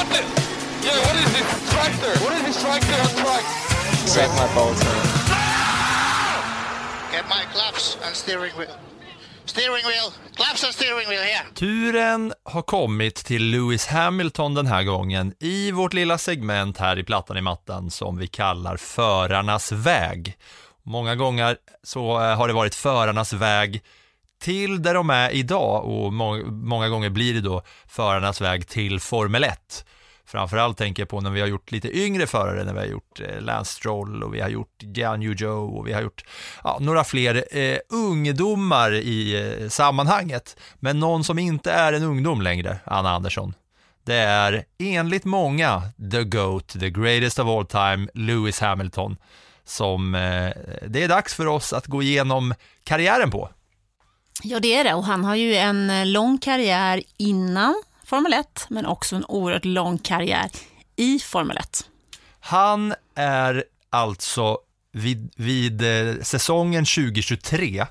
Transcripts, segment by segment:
What the, what the? Yeah, what is this tractor? What is this tractor on track? Suck my balls, man. Get my claps and steering wheel. Steering wheel. Claps and steering wheel here. Turen har kommit till Lewis Hamilton den här gången i vårt lilla segment här i Plattan i mattan som vi kallar Förarnas väg. Många gånger så eh, har det varit förarnas väg till där de är idag och må många gånger blir det då förarnas väg till Formel 1. Framförallt tänker jag på när vi har gjort lite yngre förare, när vi har gjort eh, Lance Stroll och vi har gjort Jan Joe och vi har gjort ja, några fler eh, ungdomar i eh, sammanhanget. Men någon som inte är en ungdom längre, Anna Andersson. Det är enligt många the GOAT, the greatest of all time, Lewis Hamilton, som eh, det är dags för oss att gå igenom karriären på. Ja, det är det. Och han har ju en eh, lång karriär innan Formel 1, men också en oerhört lång karriär i Formel 1. Han är alltså vid, vid eh, säsongen 2023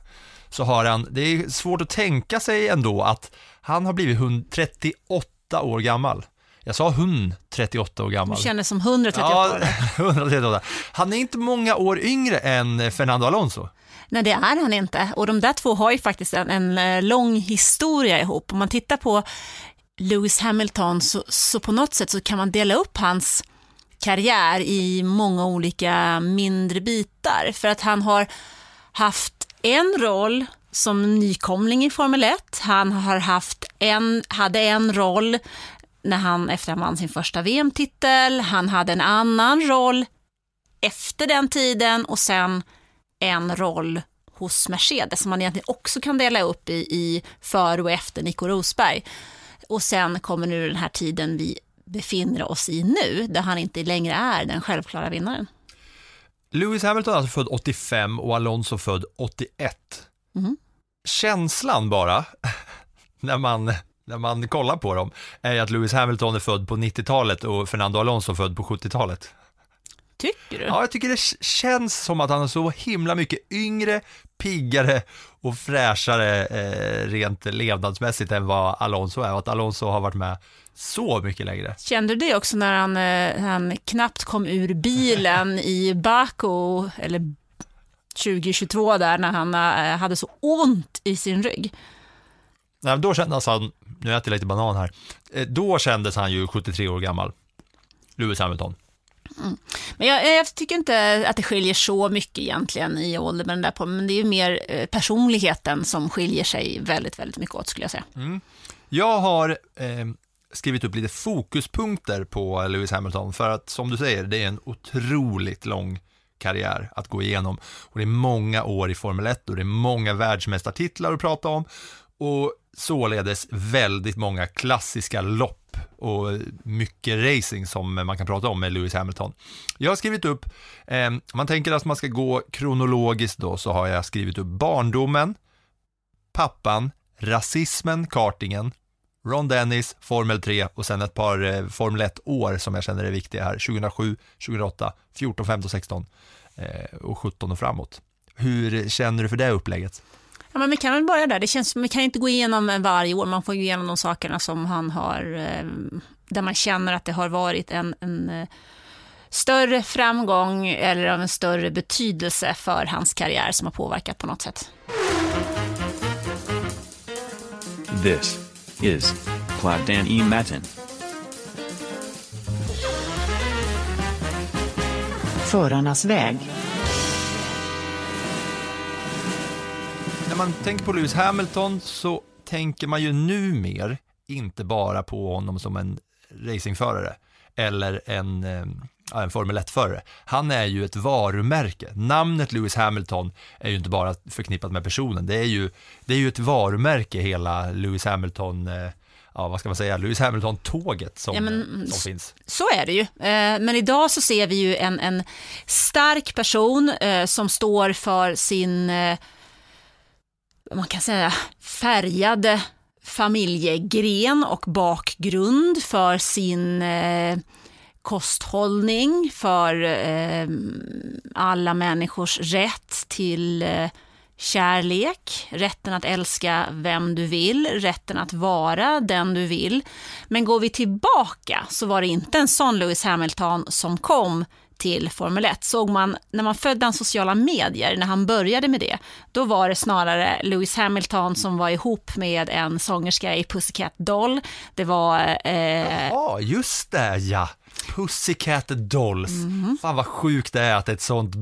så har han, det är svårt att tänka sig ändå att han har blivit 138 år gammal. Jag sa hon 38 år gammal. Du kändes som 138 Ja, år. 138. Han är inte många år yngre än Fernando Alonso. Nej, det är han inte. Och de där två har ju faktiskt en, en eh, lång historia ihop. Om man tittar på Lewis Hamilton så, så på något sätt så kan man dela upp hans karriär i många olika mindre bitar. För att han har haft en roll som nykomling i Formel 1. Han har haft en, hade en roll när han efter han vann sin första VM-titel. Han hade en annan roll efter den tiden och sen en roll hos Mercedes som man egentligen också kan dela upp i, i före och efter Nico Rosberg. Och sen kommer nu den här tiden vi befinner oss i nu, där han inte längre är den självklara vinnaren. Lewis Hamilton är alltså född 85 och Alonso född 81. Mhm. Känslan bara, när man, när man kollar på dem, är att Lewis Hamilton är född på 90-talet och Fernando Alonso född på 70-talet. Tycker du? Ja, jag tycker det känns som att han är så himla mycket yngre, piggare och fräschare eh, rent levnadsmässigt än vad Alonso är och att Alonso har varit med så mycket längre. Kände du det också när han, eh, han knappt kom ur bilen i Baku, eller 2022 där, när han eh, hade så ont i sin rygg? Nej, då kändes han, nu äter jag lite banan här, Eh, då kändes han ju 73 år gammal, Lewis Hamilton. Mm. Men jag, eh, jag tycker inte att det skiljer så mycket egentligen i ålder med den där på, men det är ju mer eh, personligheten som skiljer sig väldigt, väldigt mycket åt skulle jag säga. Mm. Jag har eh, skrivit upp lite fokuspunkter på Lewis Hamilton för att som du säger, det är en otroligt lång karriär att gå igenom. Och det är många år i Formel 1 och det är många världsmästartitlar att prata om. Och således väldigt många klassiska lopp och mycket racing som man kan prata om med Lewis Hamilton. Jag har skrivit upp, eh, man tänker att man ska gå kronologiskt då, så har jag skrivit upp barndomen, pappan, rasismen, kartingen, Ron Dennis, Formel 3 och sen ett par eh, Formel 1-år som jag känner är viktiga här. 2007, 2008, 14, 15, 16 eh, och 17 och framåt. Hur känner du för det upplägget? Ja, men vi kan väl börja där. Det känns vi kan inte gå igenom varje år. Man får gå igenom de sakerna som han har, eh, där man känner att det har varit en, en eh, större framgång eller av en större betydelse för hans karriär som har påverkat på något sätt. This is Plattan e Matin. Förarnas väg. Man tänker på Lewis Hamilton så tänker man ju nu mer inte bara på honom som en racingförare eller en, eh, en Formel 1-förare. Han är ju ett varumärke. Namnet Lewis Hamilton är ju inte bara förknippat med personen, det är ju, det är ju ett varumärke hela Lewis Hamilton, eh, ja vad ska man säga, Lewis Hamilton-tåget som, Ja, men, som finns. Så är det ju. Eh, Men idag så ser vi ju en, en stark person eh, som står för sin, eh, man kan säga, färgade familjegren och bakgrund, för sin eh, kosthållning, för eh, alla människors rätt till eh, kärlek, rätten att älska vem du vill, rätten att vara den du vill. Men går vi tillbaka så var det inte en sån Lewis Hamilton som kom till Formel 1. Såg man när man följde hans sociala medier, när han började med det, då var det snarare Lewis Hamilton som var ihop med en sångerska i Pussycat Doll. Det var... Eh, Ja, just det ja. Pussycat Dolls. Mhm. Fan vad sjukt det är att ett sånt,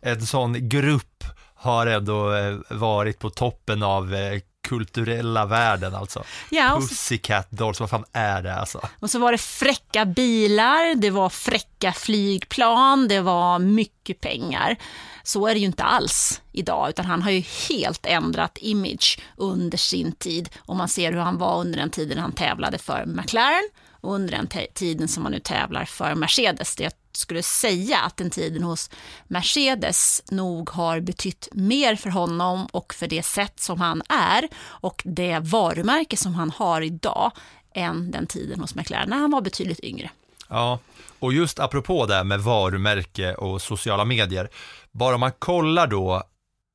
en sån grupp har ändå eh, varit på toppen av eh, kulturella världen alltså. Ja, och så- Pussycat Dolls, vad fan är det alltså? Och så var det fräcka bilar, det var fräcka flygplan, det var mycket pengar. Så är det ju inte alls idag, utan han har ju helt ändrat image under sin tid. Om man ser hur han var under den tiden han tävlade för McLaren och under den tiden som han nu tävlar för Mercedes. Det jag skulle säga att den tiden hos Mercedes nog har betytt mer för honom och för det sätt som han är och det varumärke som han har idag än den tiden hos McLaren när han var betydligt yngre. Ja, och just apropå det med varumärke och sociala medier, bara om man kollar då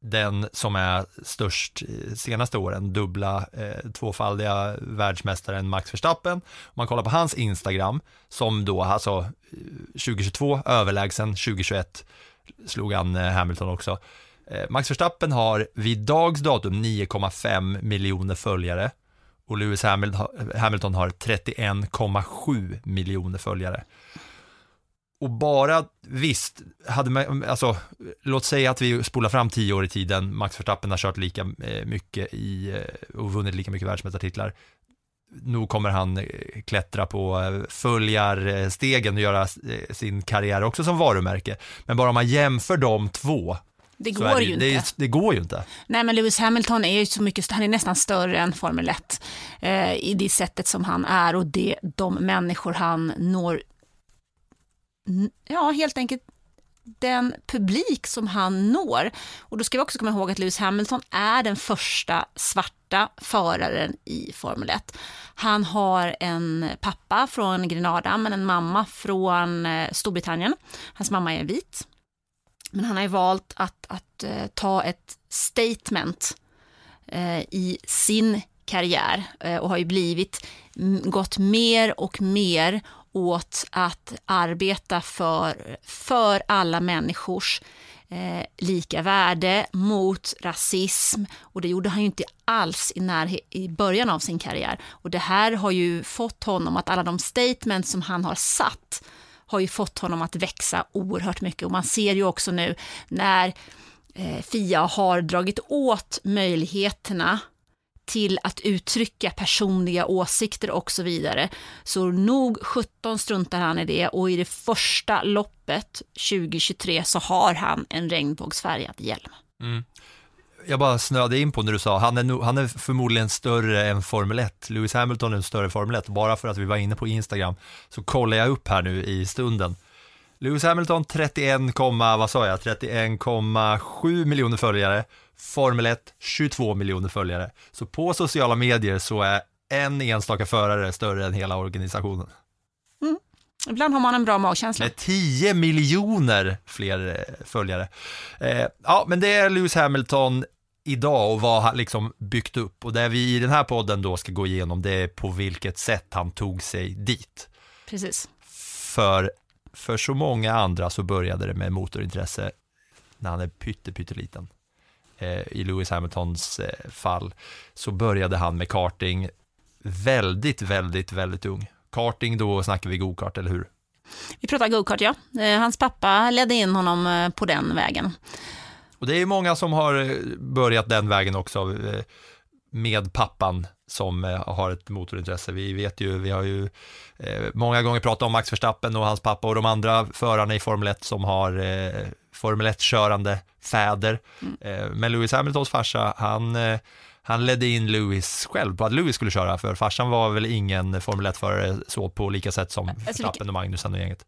den som är störst eh, senaste åren, dubbla, eh, tvåfaldiga världsmästaren Max Verstappen. Om man kollar på hans Instagram, som då alltså eh, 2022 överlägsen, 2021 slog han eh, Hamilton också. Eh, Max Verstappen har vid dags datum 9,5 miljoner följare och Lewis Hamilton har 31,7 miljoner följare. Och bara, visst, hade man, alltså, låt säga att vi spolar fram tio år i tiden, Max Verstappen har kört lika eh, mycket i, eh, och vunnit lika mycket världsmästartitlar. Nog kommer han eh, klättra på följarstegen och göra sin karriär också som varumärke. Men bara om man jämför de två, Det går det, ju det, inte. det går ju inte. Nej, men Lewis Hamilton är ju så mycket, han är nästan större än Formel 1 eh, i det sättet som han är och det, de människor han når, ja helt enkelt den publik som han når. Och då ska vi också komma ihåg att Lewis Hamilton är den första svarta föraren i Formel 1. Han har en pappa från Grenada, men en mamma från eh, Storbritannien. Hans mamma är vit. Men han har ju valt att, att eh, ta ett statement eh, i sin karriär och har ju blivit, gått mer och mer åt att arbeta för, för alla människors eh, lika värde mot rasism och det gjorde han ju inte alls i, i början av sin karriär. Och det här har ju fått honom att alla de statements som han har satt har ju fått honom att växa oerhört mycket och man ser ju också nu när eh, Fia har dragit åt möjligheterna till att uttrycka personliga åsikter och så vidare. Så nog 17 struntar han i det och i det första loppet 2023 så har han en regnbågsfärgad hjälm. Mm. jag bara snöade in på när du sa, han är, nog- han är förmodligen större än Formel 1. Lewis Hamilton är en större Formel 1. Bara för att vi var inne på Instagram så kollar jag upp här nu i stunden. Lewis Hamilton 31, vad sa jag, 31,7 miljoner följare. Formel 1 22 miljoner följare. Så på sociala medier så är en enstaka förare större än hela organisationen. Ibland har man en bra magkänsla. Med 10 miljoner fler eh, följare. Eh, ja, men det är Lewis Hamilton idag och vad han liksom byggt upp. Och det vi i den här podden då ska gå igenom det är på vilket sätt han tog sig dit. Precis. För, för så många andra så började det med motorintresse när han är pytte, pytteliten. Eh, I Lewis Hamiltons eh, fall så började han med karting väldigt, väldigt, väldigt ung. Karting, då snackar vi go-kart, eller hur? Vi pratar go-kart, ja. Eh, Hans pappa ledde in honom på den vägen. Och det är många som har börjat den vägen också med pappan som eh, har ett motorintresse. Vi vet ju, vi har ju eh, många gånger pratat om Max Verstappen och hans pappa och de andra förarna i Formel 1 som har eh, Formel 1-körande fäder. Eh, Men Lewis Hamiltons farsa, han, han ledde in Lewis själv på att Lewis skulle köra, för farsan var väl ingen Formel 1-förare så på lika sätt som Alltså, Verstappen och Magnusen och gänget.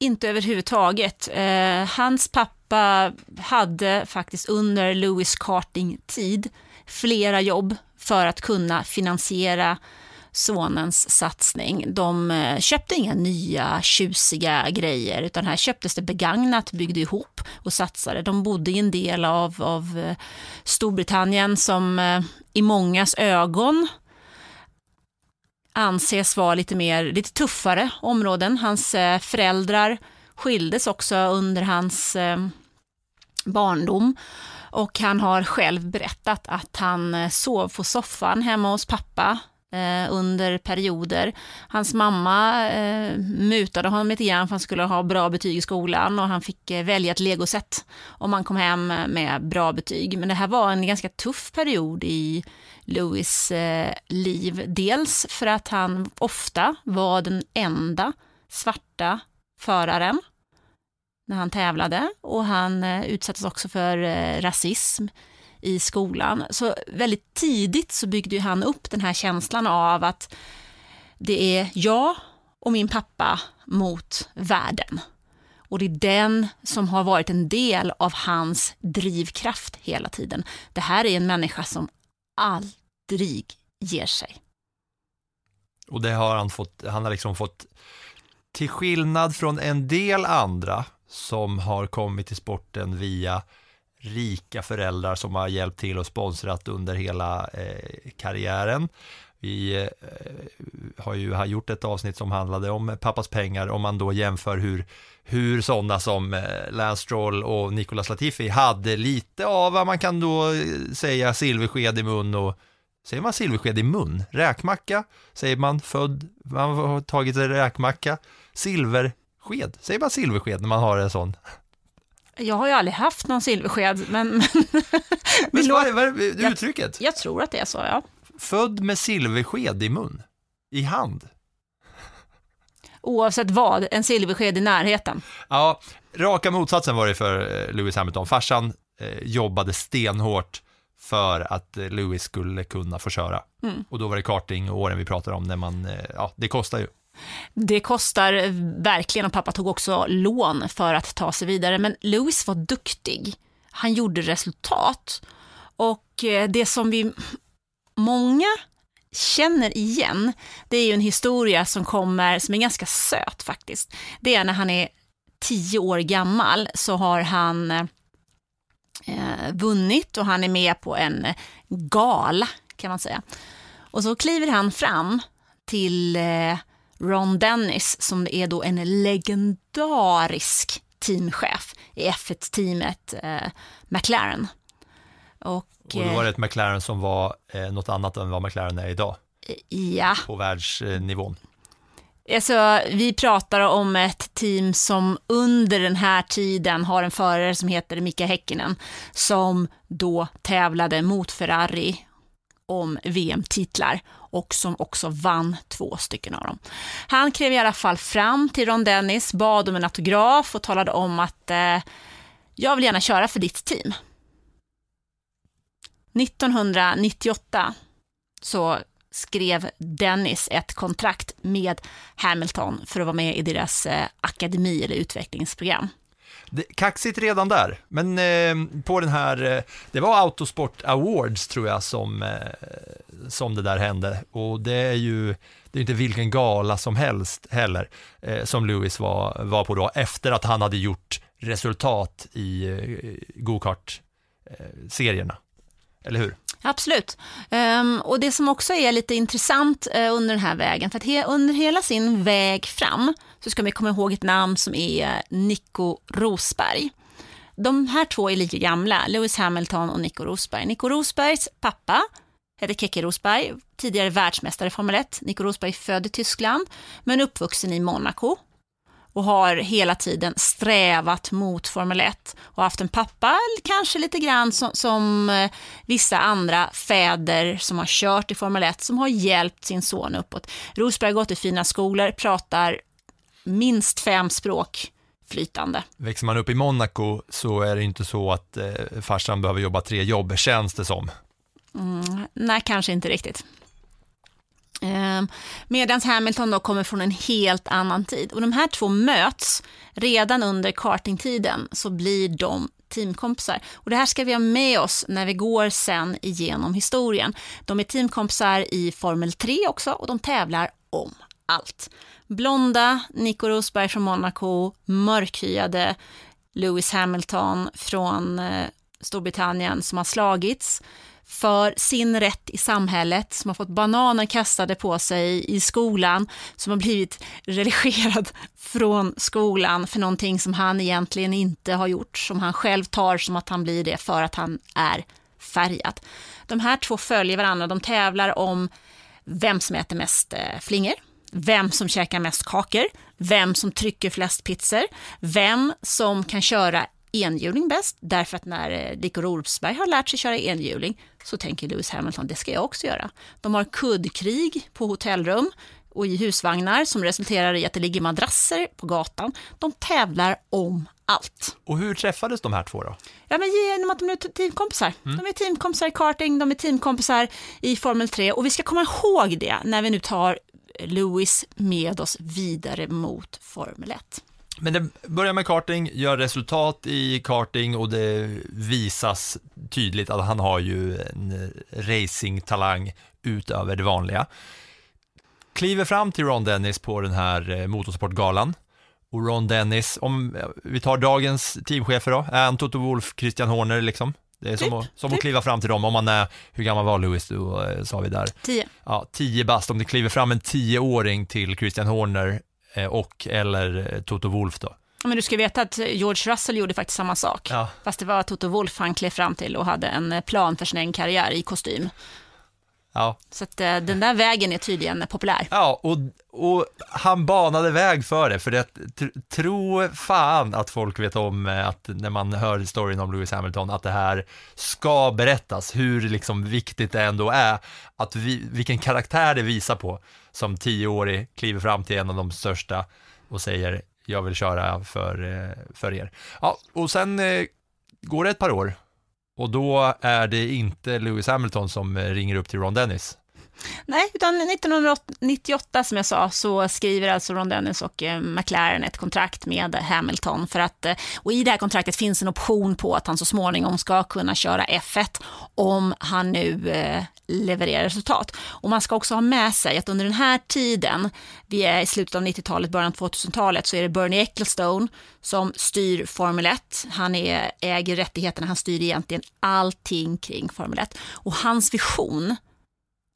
Inte överhuvudtaget. Eh, hans pappa hade faktiskt under Lewis karting-tid flera jobb för att kunna finansiera sonens satsning. De eh, köpte inga nya tjusiga grejer, utan här köptes det begagnat, byggde ihop och satsade. De bodde i en del av, av eh, Storbritannien som eh, i mångas ögon anses vara lite mer, lite tuffare områden. Hans föräldrar skildes också under hans barndom och han har själv berättat att han eh, sov på soffan hemma hos pappa eh, under perioder. Hans mamma eh, mutade honom lite grann för att han skulle ha bra betyg i skolan och han fick eh, välja ett legoset om han kom hem med bra betyg. Men det här var en ganska tuff period i Louis eh, liv. Dels för att han ofta var den enda svarta föraren när han tävlade och han eh, utsattes också för eh, rasism i skolan. Så väldigt tidigt så byggde han upp den här känslan av att det är jag och min pappa mot världen. Och det är den som har varit en del av hans drivkraft hela tiden. Det här är en människa som aldrig ger sig. Och det har han fått, han har liksom fått, till skillnad från en del andra som har kommit till sporten via rika föräldrar som har hjälpt till och sponsrat under hela eh, karriären. Vi eh, har ju har gjort ett avsnitt som handlade om pappas pengar, om man då jämför hur, hur sådana som eh, Lance Stroll och Nicolas Latifi hade lite av vad man kan då eh, säga silversked i mun och Säger man silversked i mun? Räkmacka? Säger man född, man har tagit en räkmacka? silver Silversked? Säger man silversked när man har en sån? Jag har ju aldrig haft någon silversked, men... men vad är, uttrycket? jag tror att det är så, ja. Född med silversked i mun? I hand? Oavsett vad, en silversked i närheten. Ja, raka motsatsen var det för eh, Lewis Hamilton. Farsan eh, jobbade stenhårt för att eh, Lewis skulle kunna få köra. Mm. Och då var det karting och åren vi pratar om när man, eh, ja, det kostar ju. Det kostar verkligen och pappa tog också lån för att ta sig vidare. Men Lewis var duktig. Han gjorde resultat. Och eh, det som vi många känner igen, det är ju en historia som kommer, som är ganska söt faktiskt. Det är när han är tio år gammal så har han eh, vunnit och han är med på en gala kan man säga. Och så kliver han fram till eh, Ron Dennis som är då en legendarisk teamchef i F1-teamet eh, McLaren. Och, Och då var det ett McLaren som var eh, något annat än vad McLaren är idag eh, ja, på världsnivån. alltså, vi pratar om ett team som under den här tiden har en förare som heter Mika Häkkinen som då tävlade mot Ferrari om VM-titlar och som också vann två stycken av dem. Han klev i alla fall fram till Ron Dennis, bad om en autograf och talade om att eh, jag vill gärna köra för ditt team. 1998 så skrev Dennis ett kontrakt med Hamilton för att vara med i deras eh, akademi eller utvecklingsprogram. Det, kaxigt redan där, men eh, på den här, eh, det var Autosport Awards tror jag som, eh, som det där hände och det är ju, det är inte vilken gala som helst heller eh, som Lewis var, var på då efter att han hade gjort resultat i eh, go-kart-serierna. Eh, eller hur? Absolut. Um, och det som också är lite intressant uh, under den här vägen, för att he- under hela sin väg fram så ska vi komma ihåg ett namn som är Nico Rosberg. De här två är lika gamla, Lewis Hamilton och Nico Rosberg. Nico Rosbergs pappa heter Keke Rosberg, tidigare världsmästare i Formel 1. Nico Rosberg är född i Tyskland, men uppvuxen i Monaco och har hela tiden strävat mot Formel 1 och haft en pappa, kanske lite grann som, som eh, vissa andra fäder som har kört i Formel 1, som har hjälpt sin son uppåt. Rosberg har gått i fina skolor, pratar minst fem språk flytande. Växer man upp i Monaco så är det inte så att eh, farsan behöver jobba tre jobb, känns det som. Mm, nej, kanske inte riktigt. Ehm, Medan Hamilton då kommer från en helt annan tid. Och de här två möts redan under kartingtiden så blir de teamkompisar. Och det här ska vi ha med oss när vi går sen igenom historien. De är teamkompisar i Formel 3 också och de tävlar om allt. Blonda Nico Rosberg från Monaco, mörkhyade Lewis Hamilton från eh, Storbritannien som har slagits för sin rätt i samhället, som har fått bananer kastade på sig i skolan, som har blivit relegerad från skolan för någonting som han egentligen inte har gjort, som han själv tar som att han blir det för att han är färgad. De här två följer varandra, de tävlar om vem som äter mest eh, flingor, vem som käkar mest kakor, vem som trycker flest pizzor, vem som kan köra enhjuling bäst, därför att när eh, Dick Nico har lärt sig köra enhjuling så tänker Lewis Hamilton, det ska jag också göra. De har kuddkrig på hotellrum och i husvagnar som resulterar i att det ligger madrasser på gatan. De tävlar om allt. Och hur träffades de här två då? Ja, men genom att de är teamkompisar. Mm. De är teamkompisar i karting, de är teamkompisar i Formel 3 och vi ska komma ihåg det när vi nu tar Lewis med oss vidare mot Formel 1. Men det börjar med karting, gör resultat i karting och det visas tydligt att han har ju en racingtalang utöver det vanliga. Kliver fram till Ron Dennis på den här eh, motorsportgalan. Och Ron Dennis, om vi tar dagens teamchefer då, är han Toto Wolf, Christian Horner liksom? Det är som, typ, att, som typ. att kliva fram till dem, om man är, hur gammal var Louis då, eh, sa vi där? Tio. Ja, tio bast, om det kliver fram en tioåring till Christian Horner Eh, och eller eh, Toto Wolf då. Men du ska veta att George Russell gjorde faktiskt samma sak. Ja. Fast det var Toto Wolf han klev fram till och hade en plan för sin karriär i kostym. Ja. Så att eh, den där vägen är tydligen populär. Ja, och, och han banade väg för det, för det, tro fan att folk vet om att när man hör storyn om Lewis Hamilton, att det här ska berättas, hur liksom viktigt det ändå är, att vi, vilken karaktär det visar på som tioårig kliver fram till en av de största och säger jag vill köra för, eh, för er. Ja, och sen eh, går det ett par år och då är det inte Lewis Hamilton som eh, ringer upp till Ron Dennis. Nej, utan 1998 som jag sa så skriver alltså Ron Dennis och eh, McLaren ett kontrakt med Hamilton för att, eh, och i det här kontraktet finns en option på att han så småningom ska kunna köra F1 om han nu eh, levererar resultat. Och man ska också ha med sig att under den här tiden, vi är i slutet av 90-talet, början av 2000-talet, så är det Bernie Ecclestone som styr Formel 1. Han är, äger rättigheterna, han styr egentligen allting kring Formel 1. Och hans vision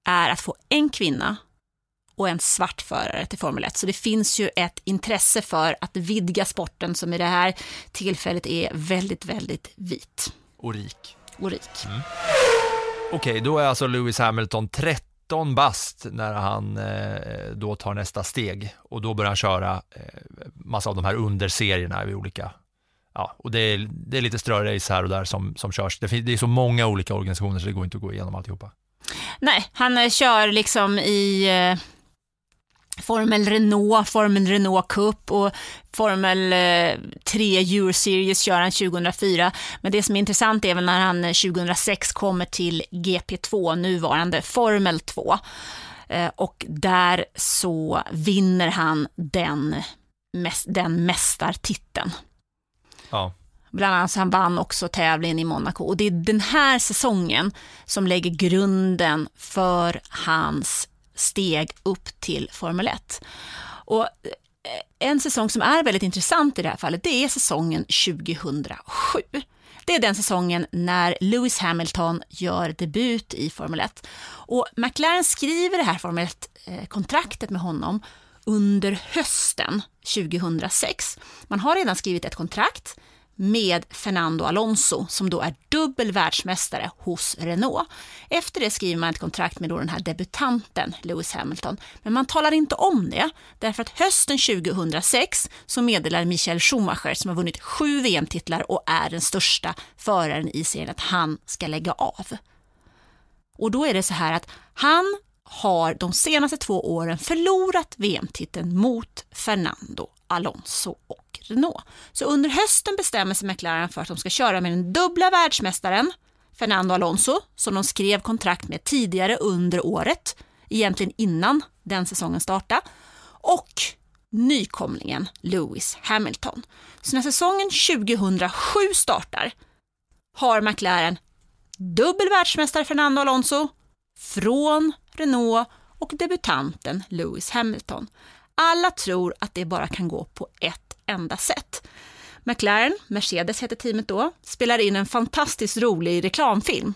är att få en kvinna och en svart förare till Formel 1. Så det finns ju ett intresse för att vidga sporten som i det här tillfället är väldigt, väldigt vit. Och rik. Och rik. Mm. Okej, okay, då är alltså Lewis Hamilton 13 bast när han eh, då tar nästa steg och då börjar han köra eh, massa av de här underserierna i olika Ja, och det är, det är lite strörace här och där som, som körs. Det, finns, det är så många olika organisationer så det går inte att gå igenom alltihopa. Nej, han eh, kör liksom i eh, Formel Renault, Formel Renault Cup och Formel eh, 3 Euro Series kör han 2004. Men det som är intressant är väl när han eh, 2006 kommer till GP2, nuvarande Formel 2. Och där så vinner han den, den mästartiteln. Ja. Bland annat så han vann också tävlingen i Monaco och det är den här säsongen som lägger grunden för hans steg upp till Formel 1. Och eh, en säsong som är väldigt intressant i det här fallet, det är säsongen 2007. Det är den säsongen när Lewis Hamilton gör debut i Formel 1. Och McLaren skriver det här Formel 1-kontraktet eh, med honom under hösten 2006. Man har redan skrivit ett kontrakt med Fernando Alonso som då är dubbel världsmästare hos Renault. Efter det skriver man ett kontrakt med då den här debutanten Lewis Hamilton. Men man talar inte om det därför att hösten 2006 så meddelar Michael Schumacher som har vunnit sju VM-titlar och är den största föraren i serien att han ska lägga av. Och då är det så här att han har de senaste två åren förlorat VM-titeln mot Fernando Alonso och Renault. Så under hösten bestämmer sig McLaren för att de ska köra med den dubbla världsmästaren Fernando Alonso, som de skrev kontrakt med tidigare under året, egentligen innan den säsongen startade, och nykomlingen Lewis Hamilton. Så när säsongen 2007 startar har McLaren dubbel världsmästare Fernando Alonso från Renault och debutanten Lewis Hamilton. Alla tror att det bara kan gå på ett enda sätt. McLaren, Mercedes heter teamet då, spelar in en fantastiskt rolig reklamfilm.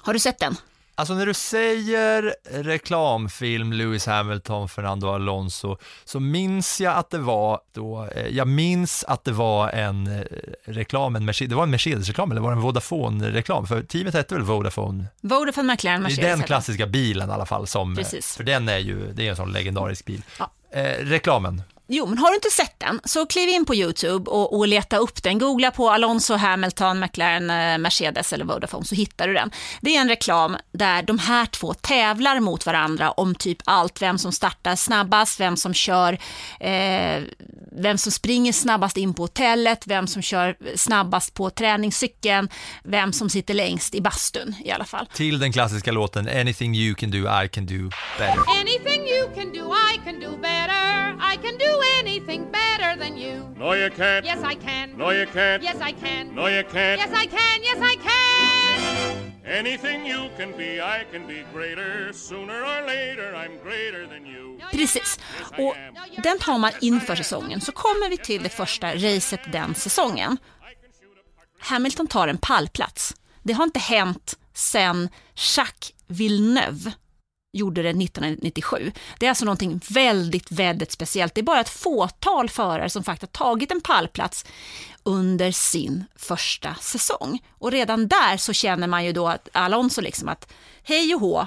Har du sett den? Alltså när du säger reklamfilm Lewis Hamilton, Fernando Alonso, så minns jag att det var då, eh, jag minns att det var en eh, reklam, en Mercedes, det var en Mercedes-reklam eller var det en Vodafone-reklam? För teamet hette väl Vodafone? Vodafone McLaren Det Mercedes. är den klassiska bilen i alla fall, som, Precis. för den är ju, det är en sån legendarisk bil. Ja. Eh, reklamen, Jo, men har du inte sett den så kliv in på Youtube och, och leta upp den. Googla på Alonso, Hamilton, McLaren, eh, Mercedes eller Vodafone så hittar du den. Det är en reklam där de här två tävlar mot varandra om typ allt. Vem som startar snabbast, vem som kör, eh, vem som springer snabbast in på hotellet, vem som kör snabbast på träningscykeln, vem som sitter längst i bastun i alla fall. till den klassiska låten Anything you can do, I can do better. Anything you can do, I can do better. I can do anything better than you. No, you can't. Yes, I can. No, you can't. Yes, I can. No, you can't. Yes, I can. Yes, I can. Anything you can be, I can be greater. Sooner or later, I'm greater than you. Precis. Och den har man inför säsongen. Så kommer vi till det första racet den säsongen. Hamilton tar en pallplats. Det har inte hänt sedan Jacques Villeneuve gjorde det 1997. Det är alltså någonting väldigt, väldigt speciellt. Det är bara ett fåtal förare som faktiskt har tagit en pallplats under sin första säsong. Och redan där så känner man ju då att Alonso liksom att hej och hå,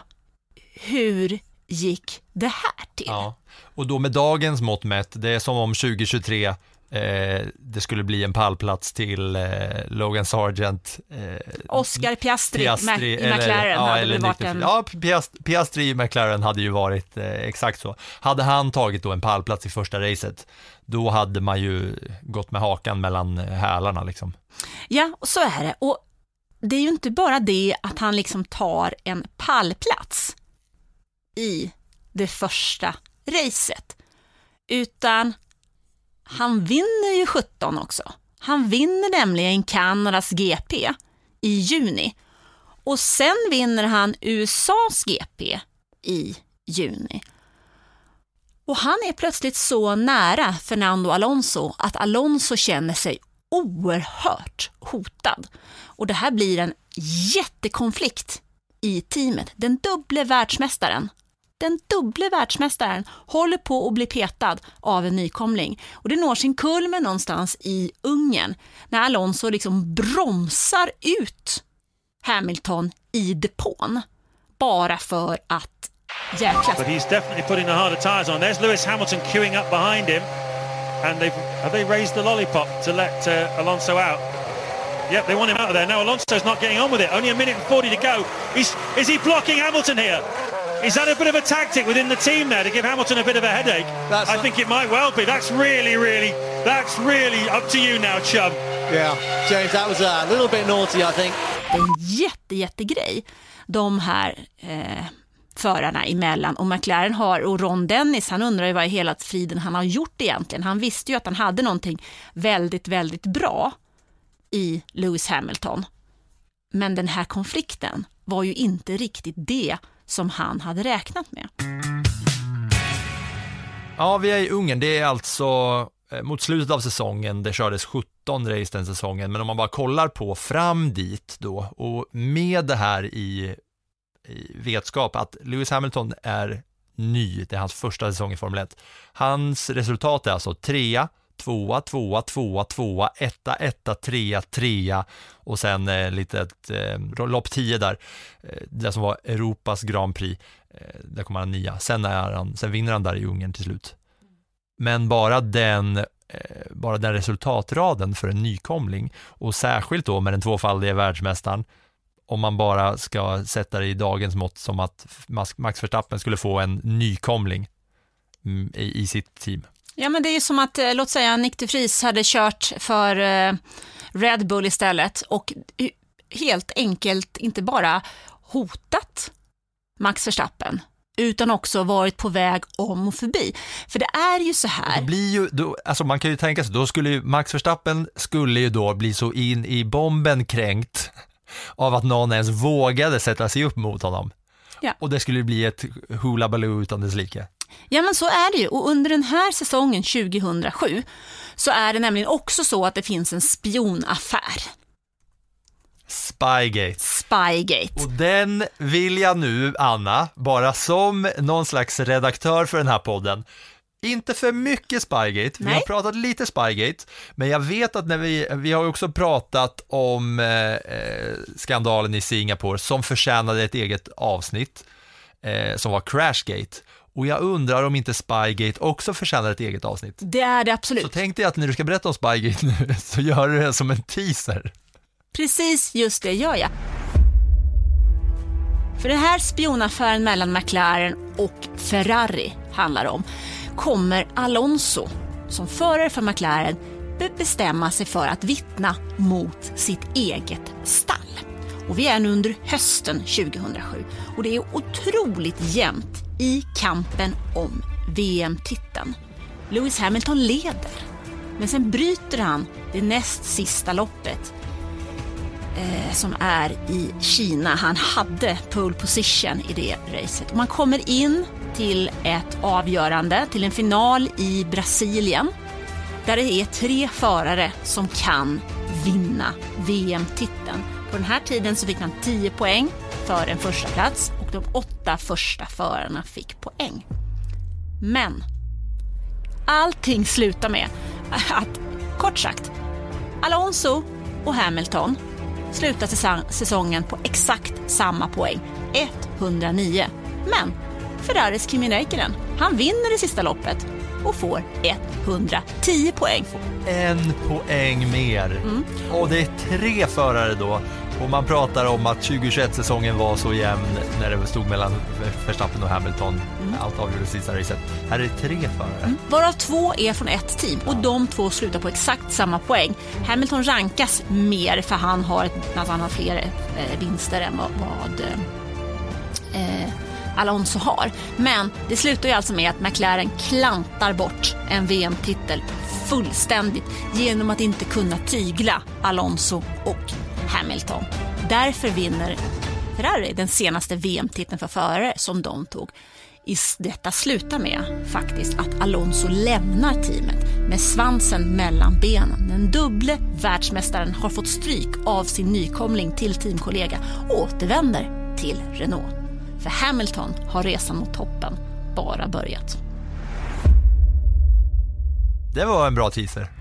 hur gick det här till? Ja, och då med dagens mått mätt, det är som om 2023 eh, det skulle bli en pallplats till eh, Logan Sargent. Eh, Oscar Piastri, Mac- i eller- McLaren ja, hade eller väl varit 94. en... Ja, Piast- Piastri i McLaren hade ju varit eh, exakt så. Hade han tagit då en pallplats i första racet, då hade man ju gått med hakan mellan eh, hälarna liksom. Ja, och så är det. Och det är ju inte bara det att han liksom tar en pallplats i det första racet, utan han vinner ju 17 också. Han vinner nämligen Kanadas GP i juni och sen vinner han USAs GP i juni. Och han är plötsligt så nära Fernando Alonso att Alonso känner sig oerhört hotad. Och det här blir en jättekonflikt i teamet. Den dubble världsmästaren, den dubbla världsmästaren håller på att bli petad av en nykomling. Och det når sin kulmen någonstans i Ungern när Alonso liksom bromsar ut Hamilton i depån bara för att jäklas. But he's definitely putting the harder tires on. There's Lewis Hamilton queuing up behind him. And they've have they raised the lollipop to let uh, Alonso out? Yep, they want him out of there. Now Alonso's not getting on with it. Only a minute and 40 to go. He's, is he blocking Hamilton here? Is that a bit of a tactic within the team there to give Hamilton a bit of a headache? I think it might well be. That's really, really, that's really up to you now, chum. Yeah, James, that was a little bit naughty, I think. Det är en jätte, jättegrej, de här eh, förarna emellan. Och McLaren har, och Ron Dennis, han undrar ju vad i hela friden han har gjort egentligen. Han visste ju att han hade någonting väldigt, väldigt bra i Lewis Hamilton. Men den här konflikten var ju inte riktigt det som han hade räknat med. Ja, vi är i Ungern. Det är alltså eh, mot slutet av säsongen, det kördes 17 race den säsongen, men om man bara kollar på fram dit då och med det här i, i vetskap att Lewis Hamilton är ny, det är hans första säsong i Formel 1. Hans resultat är alltså trea, tvåa, tvåa, tvåa, tvåa, etta, etta, trea, trea och sen eh, litet eh, lopp 10 där, eh, det som var Europas Grand Prix, eh, där kommer han nia. Sen, är han, sen vinner han där i Ungern till slut. Men bara den, eh, bara den resultatraden för en nykomling och särskilt då med den tvåfaldige världsmästaren, om man bara ska sätta det i dagens mått som att Max Verstappen skulle få en nykomling mm, i, i sitt team. Ja, men det är ju som att, eh, låt säga, Nick de Vries hade kört för eh, Red Bull istället och helt enkelt inte bara hotat Max Verstappen utan också varit på väg om och förbi. För det är ju så här. Det blir ju, då, alltså man kan ju tänka sig, då skulle ju Max Verstappen skulle ju då bli så in i bomben kränkt av att någon ens vågade sätta sig upp mot honom. Ja. Och det skulle bli ett hula baloo utan dess like. Ja men så är det ju och under den här säsongen 2007 så är det nämligen också så att det finns en spionaffär. Spygate. Spygate. Och den vill jag nu, Anna, bara som någon slags redaktör för den här podden, inte för mycket Spygate, vi Nej. har pratat lite Spygate, men jag vet att när vi, vi har också pratat om eh, eh, skandalen i Singapore som förtjänade ett eget avsnitt, eh, som var Crashgate. Och jag undrar om inte Spygate också förtjänar ett eget avsnitt. Det är det absolut. Så tänkte jag att när du ska berätta om Spygate nu, så gör du det som en teaser. Precis just det gör jag. För den här spionaffären mellan McLaren och Ferrari handlar om kommer Alonso som förare för McLaren be- bestämma sig för att vittna mot sitt eget stall. Och vi är nu under hösten 2007 och det är otroligt jämnt i kampen om VM-titeln. Lewis Hamilton leder, men sen bryter han det näst sista loppet eh, som är i Kina. Han hade pole position i det racet. Och man kommer in till ett avgörande, till en final i Brasilien där det är tre förare som kan vinna VM-titeln. På den här tiden så fick man 10 poäng för en första plats de åtta första förarna fick poäng. Men allting slutar med att, kort sagt, Alonso och Hamilton slutar säsong- säsongen på exakt samma poäng, 109. Men Ferraris Kimi Räikkönen, han vinner det sista loppet och får 110 poäng. En poäng mer. Och det är tre förare då. Och man pratar om att 2021-säsongen var så jämn när det stod mellan Verstappen och Hamilton. Allt avgjordes i sista racet. Här är det tre förare. Varav två är från ett team och de två slutar på exakt samma poäng. Hamilton rankas mer för han har, alltså han har fler eh, vinster än vad, vad eh, Alonso har. Men det slutar ju alltså med att McLaren klantar bort en VM-titel fullständigt genom att inte kunna tygla Alonso och Hamilton. Därför vinner Ferrari den senaste VM-titeln för förare som de tog. I detta slutar med faktiskt att Alonso lämnar teamet med svansen mellan benen. Den dubble världsmästaren har fått stryk av sin nykomling till teamkollega och återvänder till Renault. För Hamilton har resan mot toppen bara börjat. Det var en bra teaser.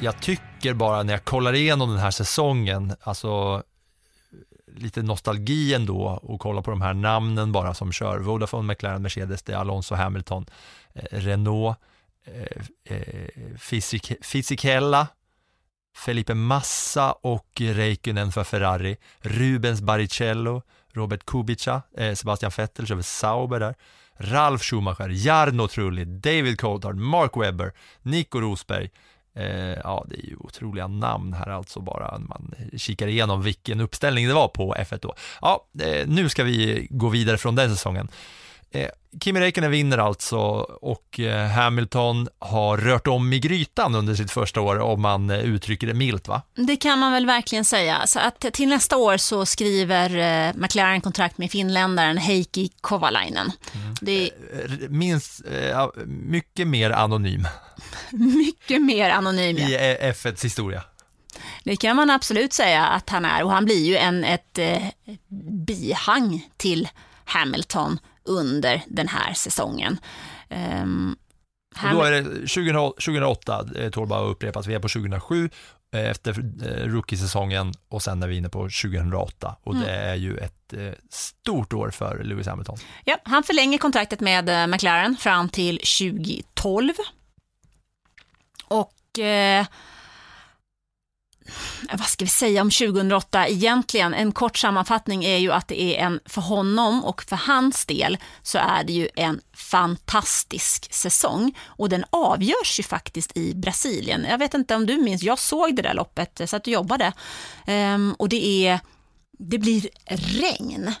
Jag tycker bara när jag kollar igenom den här säsongen, alltså lite nostalgi ändå och kolla på de här namnen bara som kör. Vodafone, McLaren, Mercedes, det är Alonso, Hamilton, eh, Renault, eh, eh, Fisichella, Felipe Massa och Räikkönen för Ferrari, Rubens Barrichello, Robert Kubica, eh, Sebastian Vettel kör för Sauber där, Ralf Schumacher, Jarno Trulli, David Coulthard, Mark Webber, Nico Rosberg, Eh, ja, det är ju otroliga namn här alltså bara när man kikar igenom vilken uppställning det var på F1 då. Ja, eh, nu ska vi gå vidare från den säsongen. Eh, Kimi Räikkönen vinner alltså och eh, Hamilton har rört om i grytan under sitt första år om man eh, uttrycker det milt va? Det kan man väl verkligen säga. Så att till nästa år så skriver McLaren kontrakt med finländaren Heikki Kovalainen. Det är Eh, Minst, mycket mer anonym mycket mer anonym. ja. i eh, F1s historia. Det kan man absolut säga att han är och han blir ju en, ett eh, bihang till Hamilton under den här säsongen. Um, och då är det 2000, 2008, det tål bara att upprepas, vi är på 2007 eh, efter eh, rookie-säsongen och sen är vi inne på 2008 och mm. det är ju ett eh, stort år för Lewis Hamilton. Ja, han förlänger kontraktet med McLaren fram till 2012. Och eh, vad ska vi säga om 2008 egentligen? En kort sammanfattning är ju att det är en, för honom och för hans del så är det ju en fantastisk säsong och den avgörs ju faktiskt i Brasilien. Jag vet inte om du minns, jag såg det där loppet, så att du jobbade um, och det är, det blir regn.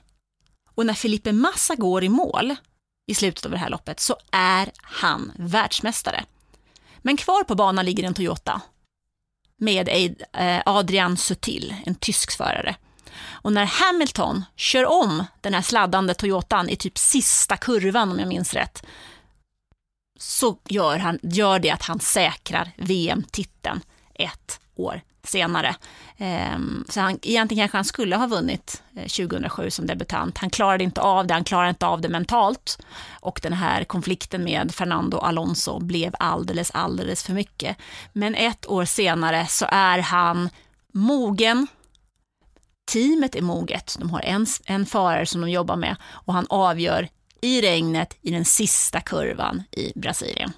Och när Felipe Massa går i mål i slutet av det här loppet så är han världsmästare. Men kvar på banan ligger en Toyota med eh, Adrian Sutil, en tysk förare. Och när Hamilton kör om den här sladdande Toyotan i typ sista kurvan om jag minns rätt, så gör, han, gör det att han säkrar VM-titeln ett år senare. Ehm, så han, egentligen kanske han skulle ha vunnit eh, 2007 som debutant. Han klarade inte av det, han klarade inte av det mentalt. Och den här konflikten med Fernando Alonso blev alldeles, alldeles för mycket. Men ett år senare så är han mogen, teamet är moget, de har en, en förare som de jobbar med och han avgör i regnet i den sista kurvan i Brasilien.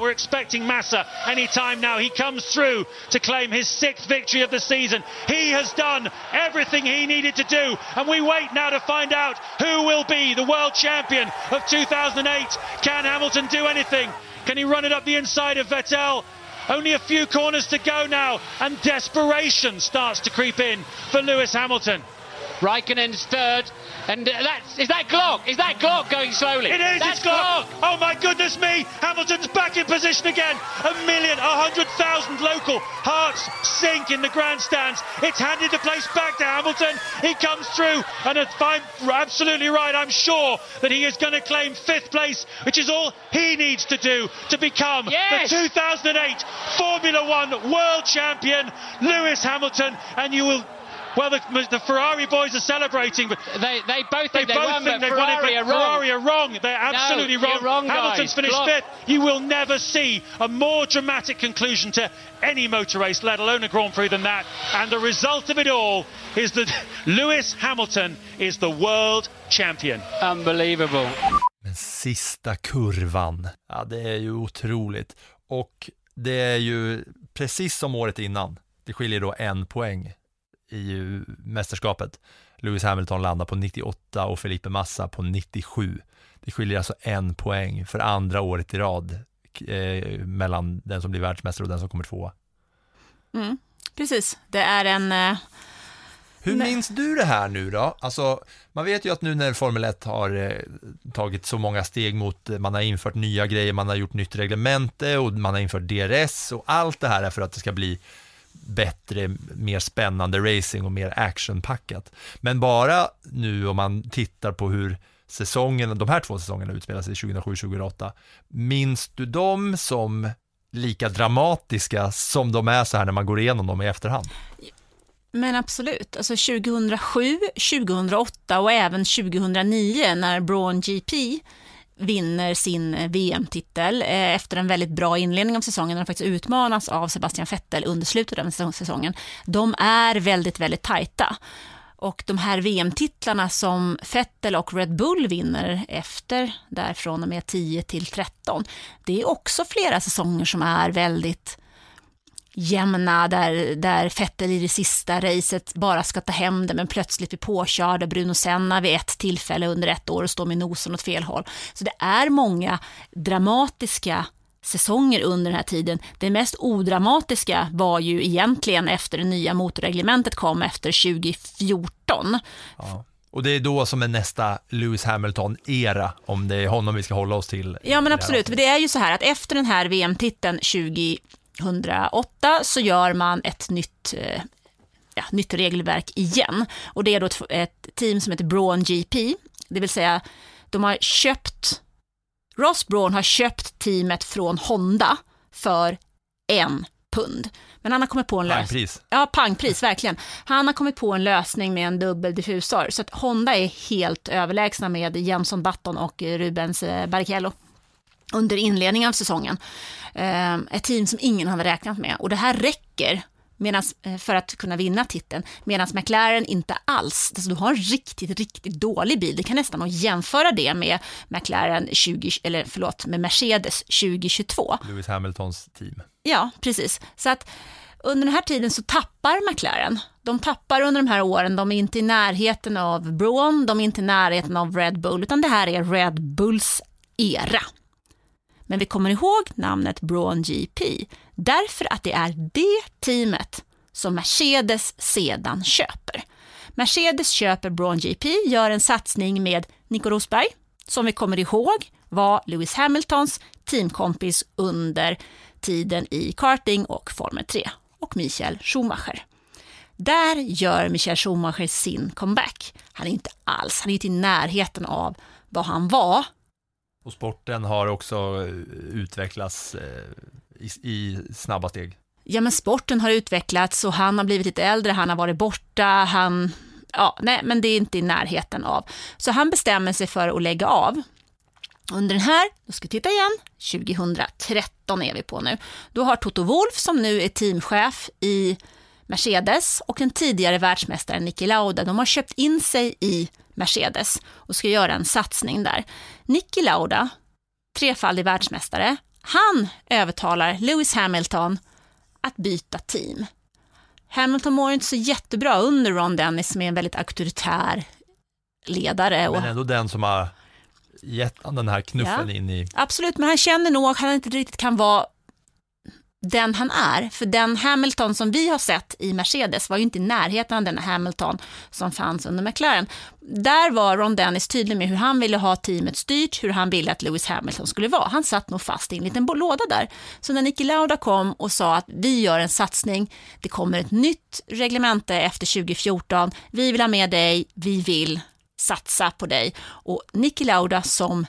We're expecting Massa any time now. He comes through to claim his sixth victory of the season. He has done everything he needed to do, and we wait now to find out who will be the world champion of 2008. Can Hamilton do anything? Can he run it up the inside of Vettel? Only a few corners to go now, and desperation starts to creep in for Lewis Hamilton. Raikkonen's third. And that's, is that Glock? Is that Glock going slowly? It is, that's it's Glock. Glock. Oh my goodness me. Hamilton's back in position again. A million, a hundred thousand local hearts sink in the grandstands. It's handed the place back to Hamilton. He comes through, and if I'm absolutely right, I'm sure that he is going to claim fifth place, which is all he needs to do to become yes. the 2008 Formula One world champion, Lewis Hamilton. And you will Well, the, the, Ferrari boys are celebrating, but they, they both think they, they both won, think they've Ferrari won it, are wrong. Ferrari are wrong. They're absolutely no, wrong. wrong. Hamilton's guys. finished Glock. fifth. You will never see a more dramatic conclusion to any motor race, let alone a Grand Prix, than that. And the result of it all is that Lewis Hamilton is the world champion. Unbelievable. Men sista kurvan, ja det är ju otroligt. Och det är ju precis som året innan. Det skiljer då en poäng i mästerskapet. Lewis Hamilton landar på 98 och Felipe Massa på 97. Det skiljer alltså en poäng för andra året i rad eh, mellan den som blir världsmästare och den som kommer tvåa. Mm, precis, det är en... Eh... Hur minns du det här nu då? Alltså, man vet ju att nu när Formel 1 har eh, tagit så många steg mot, eh, man har infört nya grejer, man har gjort nytt reglemente och man har infört DRS och allt det här är för att det ska bli bättre, mer spännande racing och mer actionpackat. Men bara nu om man tittar på hur säsongen, de här två säsongerna utspelar sig 2007-2008, minns du dem som lika dramatiska som de är så här när man går igenom dem i efterhand? Men absolut, alltså 2007, 2008 och även 2009 när Braun GP vinner sin eh, VM-titel eh, efter en väldigt bra inledning av säsongen. Den faktiskt utmanas av Sebastian Vettel under slutet av säsongen. De är väldigt, väldigt tajta. Och de här VM-titlarna som Vettel och Red Bull vinner efter, där från och med 10 till 13, det är också flera säsonger som är väldigt jämna där, där Vettel i det sista racet bara ska ta hem det men plötsligt blir påkörd av Bruno Senna vid ett tillfälle under ett år och står med nosen åt fel håll. Så det är många dramatiska säsonger under den här tiden. Det mest odramatiska var ju egentligen efter det nya motorreglementet kom efter 2014. Ja. Och det är då som är nästa Lewis Hamilton-era, om det är honom vi ska hålla oss till. Ja men absolut, det är ju så här att efter den här VM-titeln 20 108 så gör man ett nytt, eh, ja, nytt regelverk igen. Och det är då ett, ett team som heter Braun GP, det vill säga de har köpt, Ross Braun har köpt teamet från Honda för en pund. Men han har kommit på en lösning. Pangpris. Ja, pangpris, verkligen. Han har kommit på en lösning med en dubbel diffusor, så att Honda är helt överlägsna med Jenson Button och Rubens eh, Barrichello under inledningen av säsongen. Eh, ett team som ingen hade räknat med och det här räcker medans, eh, för att kunna vinna titeln, medan McLaren inte alls, alltså du har en riktigt, riktigt dålig bil, det kan nästan jämföra det med McLaren 20, eller förlåt, med Mercedes 2022. Lewis Hamiltons team. Ja, precis. Så att under den här tiden så tappar McLaren. De tappar under de här åren, de är inte i närheten av Braun, de är inte i närheten av Red Bull, utan det här är Red Bulls era. Men vi kommer ihåg namnet Braun GP, därför att det är det teamet som Mercedes sedan köper. Mercedes köper Braun GP, gör en satsning med Nico Rosberg, som vi kommer ihåg var Lewis Hamiltons teamkompis under tiden i karting och Formel 3 och Michael Schumacher. Där gör Michael Schumacher sin comeback. Han är inte alls, han är inte i närheten av vad han var. Och sporten har också eh, utvecklats eh, i, i snabba steg. Ja, men sporten har utvecklats och han har blivit lite äldre, han har varit borta, han... Ja, nej, men det är inte i närheten av. Så han bestämmer sig för att lägga av. Under den här, då ska vi titta igen, 2013 är vi på nu. Då har Toto Wolf som nu är teamchef i Mercedes och den tidigare världsmästaren Niki Lauda, de har köpt in sig i Mercedes och ska göra en satsning där. Niki Lauda, trefaldig världsmästare, han övertalar Lewis Hamilton att byta team. Hamilton mår inte så jättebra under Ron Dennis som är en väldigt auktoritär ledare. Men ändå den som har gett den här knuffen Ja. in i... Absolut, men han känner nog att han inte riktigt kan vara den han är. För den Hamilton som vi har sett i Mercedes var ju inte i närheten av den Hamilton som fanns under McLaren. Där var Ron Dennis tydlig med hur han ville ha teamet styrt, hur han ville att Lewis Hamilton skulle vara. Han satt nog fast i en liten låda där. Så när Niki Lauda kom och sa att vi gör en satsning, det kommer ett nytt reglemente efter 2014, vi vill ha med dig, vi vill satsa på dig. Och Niki Lauda som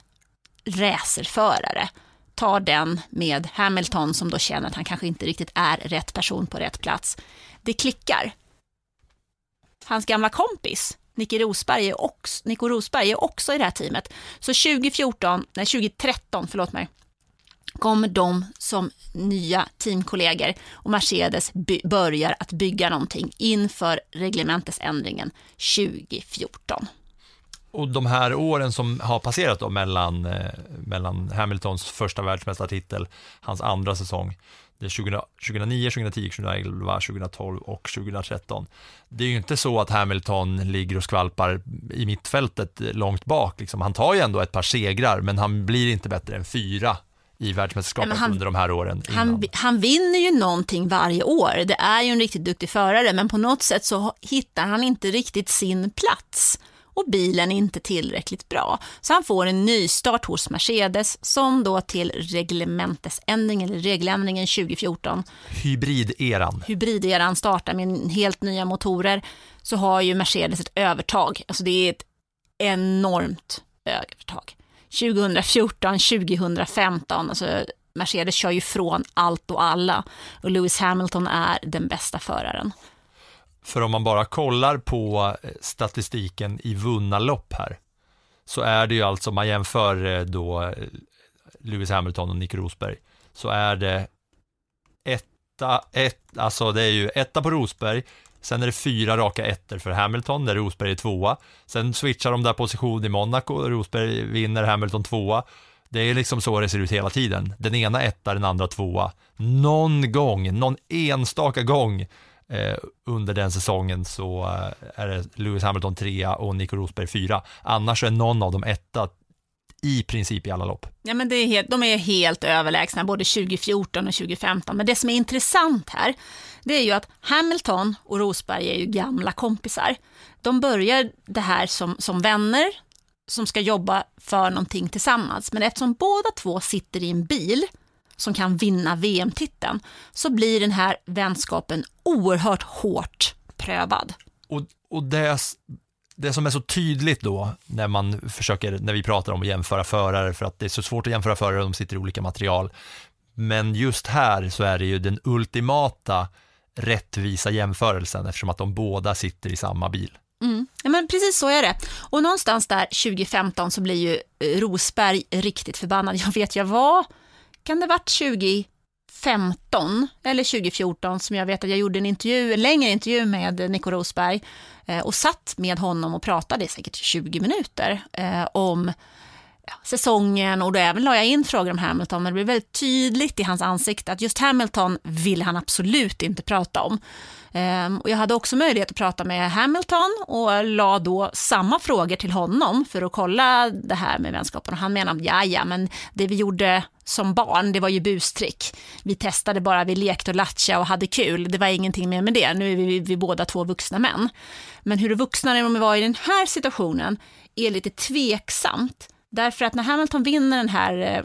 racerförare tar den med Hamilton som då känner att han kanske inte riktigt är rätt person på rätt plats. Det klickar. Hans gamla kompis Nico Rosberg är också, Nico Rosberg är också i det här teamet. Så 2014, nej 2013, förlåt mig, kommer de som nya teamkollegor och Mercedes by- börjar att bygga någonting inför reglementesändringen 2014. Och de här åren som har passerat då mellan, eh, mellan Hamiltons första världsmästartitel, hans andra säsong, det är 20, 2009, 2010, 2011, 2012 och 2013. Det är ju inte så att Hamilton ligger och skvalpar i mittfältet långt bak. Liksom. Han tar ju ändå ett par segrar, men han blir inte bättre än fyra i världsmästerskapet han- under de här åren. innan. Han, han vinner ju någonting varje år. Det är ju en riktigt duktig förare, men på något sätt så hittar han inte riktigt sin plats och bilen är inte tillräckligt bra. Så han får en nystart hos Mercedes som då till reglementesändringen, eller regeländringen 2014, Hybrideran. hybrideran startar med helt nya motorer, så har ju Mercedes ett övertag. Alltså det är ett enormt övertag. 2014, 2015, alltså Mercedes kör ju från allt och alla och Lewis Hamilton är den bästa föraren. För om man bara kollar på eh, statistiken i vunna lopp här, så är det ju alltså, om man jämför eh, då eh, Lewis Hamilton och Nick Rosberg, så är det etta, ett, alltså det är ju etta på Rosberg, sen är det fyra raka ettor för Hamilton, där Rosberg är tvåa, sen switchar de där position i Monaco, Rosberg vinner, Hamilton tvåa, det är liksom så det ser ut hela tiden. Den ena etta, den andra tvåa. Någon gång, någon enstaka gång Eh, under den säsongen så eh, är det Lewis Hamilton trea och Nico Rosberg fyra. Annars är någon av dem etta i princip i alla lopp. Ja, men det är helt, de är helt överlägsna både 2014 och 2015. Men det som är intressant här, det är ju att Hamilton och Rosberg är ju gamla kompisar. De börjar det här som, som vänner som ska jobba för någonting tillsammans. Men eftersom båda två sitter i en bil som kan vinna VM-titeln så blir den här vänskapen oerhört hårt prövad. Och, och det, det som är så tydligt då när man försöker, när vi pratar om att jämföra förare, för att det är så svårt att jämföra förare, de sitter i olika material. Men just här så är det ju den ultimata rättvisa jämförelsen eftersom att de båda sitter i samma bil. Mm. Ja, men precis så är det. Och någonstans där 2015 så blir ju eh, Rosberg riktigt förbannad. Jag vet jag var, kan det varit 2015 eller 2014 som jag vet att jag gjorde en intervju, en längre intervju med Nico Rosberg eh, och satt med honom och pratade i säkert 20 minuter eh, om ja, säsongen och då även la jag in frågor om Hamilton, men det blev väldigt tydligt i hans ansikte att just Hamilton ville han absolut inte prata om. Ehm, och jag hade också möjlighet att prata med Hamilton och la då samma frågor till honom för att kolla det här med vänskapen. Och han menade, ja ja, men det vi gjorde som barn, det var ju bustrick. Vi testade bara, vi lekte och latcha och hade kul. Det var ingenting mer med det. Nu är vi, vi båda två vuxna män. Men hur vuxna de var i den här situationen är lite tveksamt. Därför att när Hamilton vinner den här eh,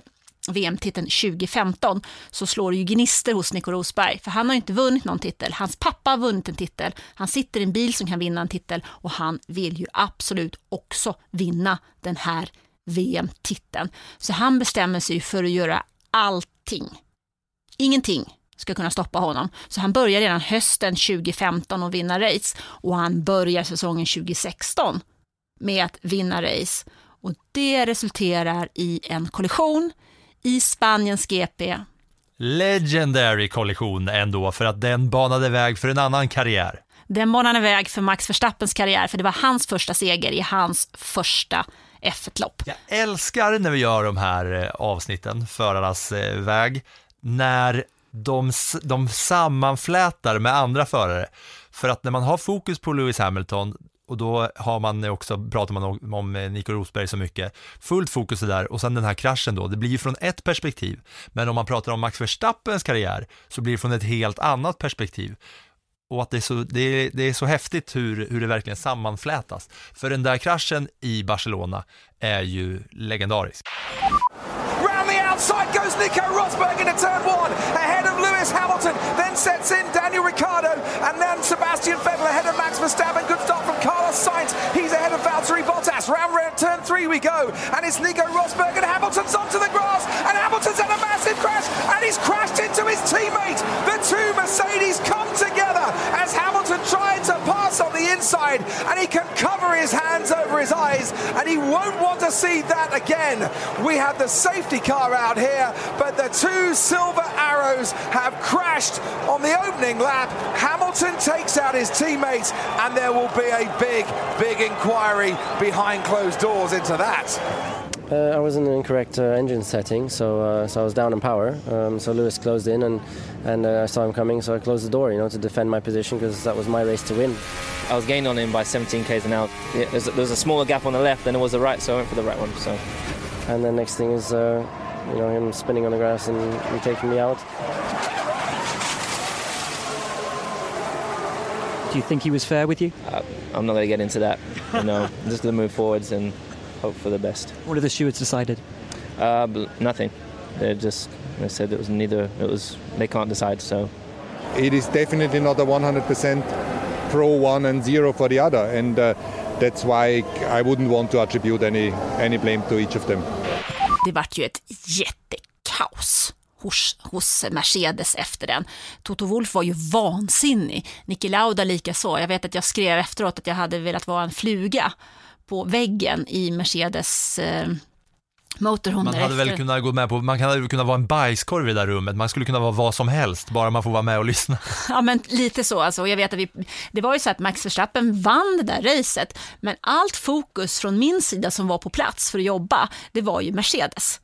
VM-titeln 2015 så slår det ju gnister hos Nico Rosberg, för han har inte vunnit någon titel. Hans pappa har vunnit en titel, han sitter i en bil som kan vinna en titel och han vill ju absolut också vinna den här VM-titeln. Så han bestämmer sig för att göra allting. Ingenting ska kunna stoppa honom. Så han börjar redan hösten 2015 att vinna race och han börjar säsongen 2016 med att vinna race. Och det resulterar i en kollision i Spaniens GP. Legendary kollision ändå, för att den banade väg för en annan karriär. Den banade väg för Max Verstappens karriär, för det var hans första seger i hans första F1-lopp. Jag älskar när vi gör de här eh, avsnitten, förarnas eh, väg, när de, de sammanflätar med andra förare. För att när man har fokus på Lewis Hamilton, och då har man också, pratar man om, om eh, Nico Rosberg så mycket, fullt fokus där och sen den här kraschen då, det blir ju från ett perspektiv. Men om man pratar om Max Verstappens karriär så blir det från ett helt annat perspektiv. Och att det är så, det är, det är så häftigt hur, hur det verkligen sammanflätas. För den där kraschen i Barcelona är ju legendarisk. Round the outside goes Nico Rosberg into turn one, ahead of Lewis Hamilton. Then sets in Daniel Ricciardo, and then Sebastian Vettel ahead of Max Verstappen. Good start from Sainz. He's ahead of Valtteri Bottas. Round, round turn three we go, and it's Nico Rosberg and Hamilton's onto the grass, and Hamilton's had a massive crash, and he's crashed into his teammate. The two Mercedes come together as Hamilton tried to pass on the inside, and he can cover his hands over his eyes, and he won't want to see that again. We have the safety car out here, but the two silver arrows have crashed on the opening lap. Hamilton takes out his teammates, and there will be a big, big inquiry behind closed doors into that. Uh, I was in the incorrect uh, engine setting, so uh, so I was down in power. Um, so Lewis closed in, and and uh, I saw him coming, so I closed the door, you know, to defend my position because that was my race to win. I was gaining on him by 17 k's an hour. Yeah, there's, there was a smaller gap on the left than it was the right, so I went for the right one. So, and then next thing is, uh, you know, him spinning on the grass and, and taking me out. Do you think he was fair with you? Uh, I'm not going to get into that. You know, I'm just going to move forwards and hope for the best. What have the stewards decided? Uh, nothing. They just they said it was neither. It was they can't decide. So it is definitely not a 100% pro one and zero for the other, and uh, that's why I wouldn't want to attribute any any blame to each of them. Det vart ju ett jättekaos hos, hos Mercedes efter den. Toto Wolff var ju vansinnig, Niki Lauda lika så. Jag vet att jag skrev efteråt att jag hade velat vara en fluga på väggen i Mercedes eh, motorhome Man hade väl kunnat gå med på, man hade kunnat vara en bajskorv i det där rummet, man skulle kunna vara vad som helst, bara man får vara med och lyssna. Ja, men lite så. Alltså. Jag vet att vi, det var ju så att Max Verstappen vann det där racet, men allt fokus från min sida som var på plats för att jobba, det var ju Mercedes.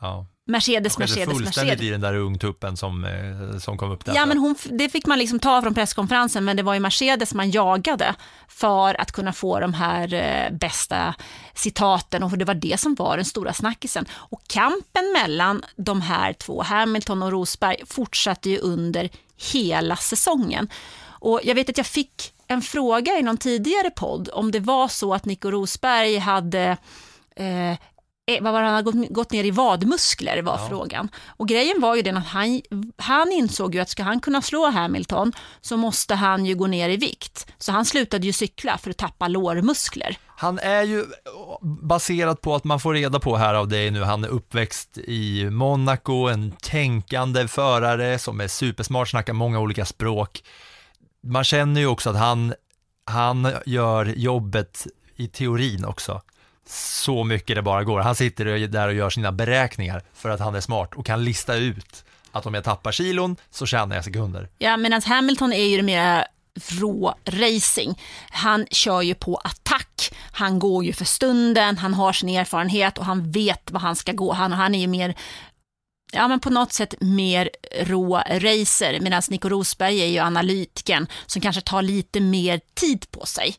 Ja. Mercedes, Mercedes, fullständigt Mercedes. i den där ungtuppen som, eh, som kom upp där. Ja, men hon, det fick man liksom ta från presskonferensen, men det var ju Mercedes man jagade för att kunna få de här eh, bästa citaten och det var det som var den stora snackisen. Och kampen mellan de här två, Hamilton och Rosberg, fortsatte ju under hela säsongen. Och jag vet att jag fick en fråga i någon tidigare podd om det var så att Nico Rosberg hade eh, vad var han har gått, gått ner i vadmuskler var Ja. frågan. Och grejen var ju den att han, han insåg ju att ska han kunna slå Hamilton så måste han ju gå ner i vikt. Så han slutade ju cykla för att tappa lårmuskler. Han är ju baserat på att man får reda på här av dig nu, han är uppväxt i Monaco, en tänkande förare som är supersmart, snackar många olika språk. Man känner ju också att han, han gör jobbet i teorin också. Så mycket det bara går. Han sitter där och gör sina beräkningar för att han är smart och kan lista ut att om jag tappar kilon så tjänar jag sekunder. Ja, medan Hamilton är ju det mer rå racing. Han kör ju på attack. Han går ju för stunden, han har sin erfarenhet och han vet vad han ska gå. Han, han är ju mer ja, men på något sätt mer rå racer, medan Nico Rosberg är ju analytiken som kanske tar lite mer tid på sig,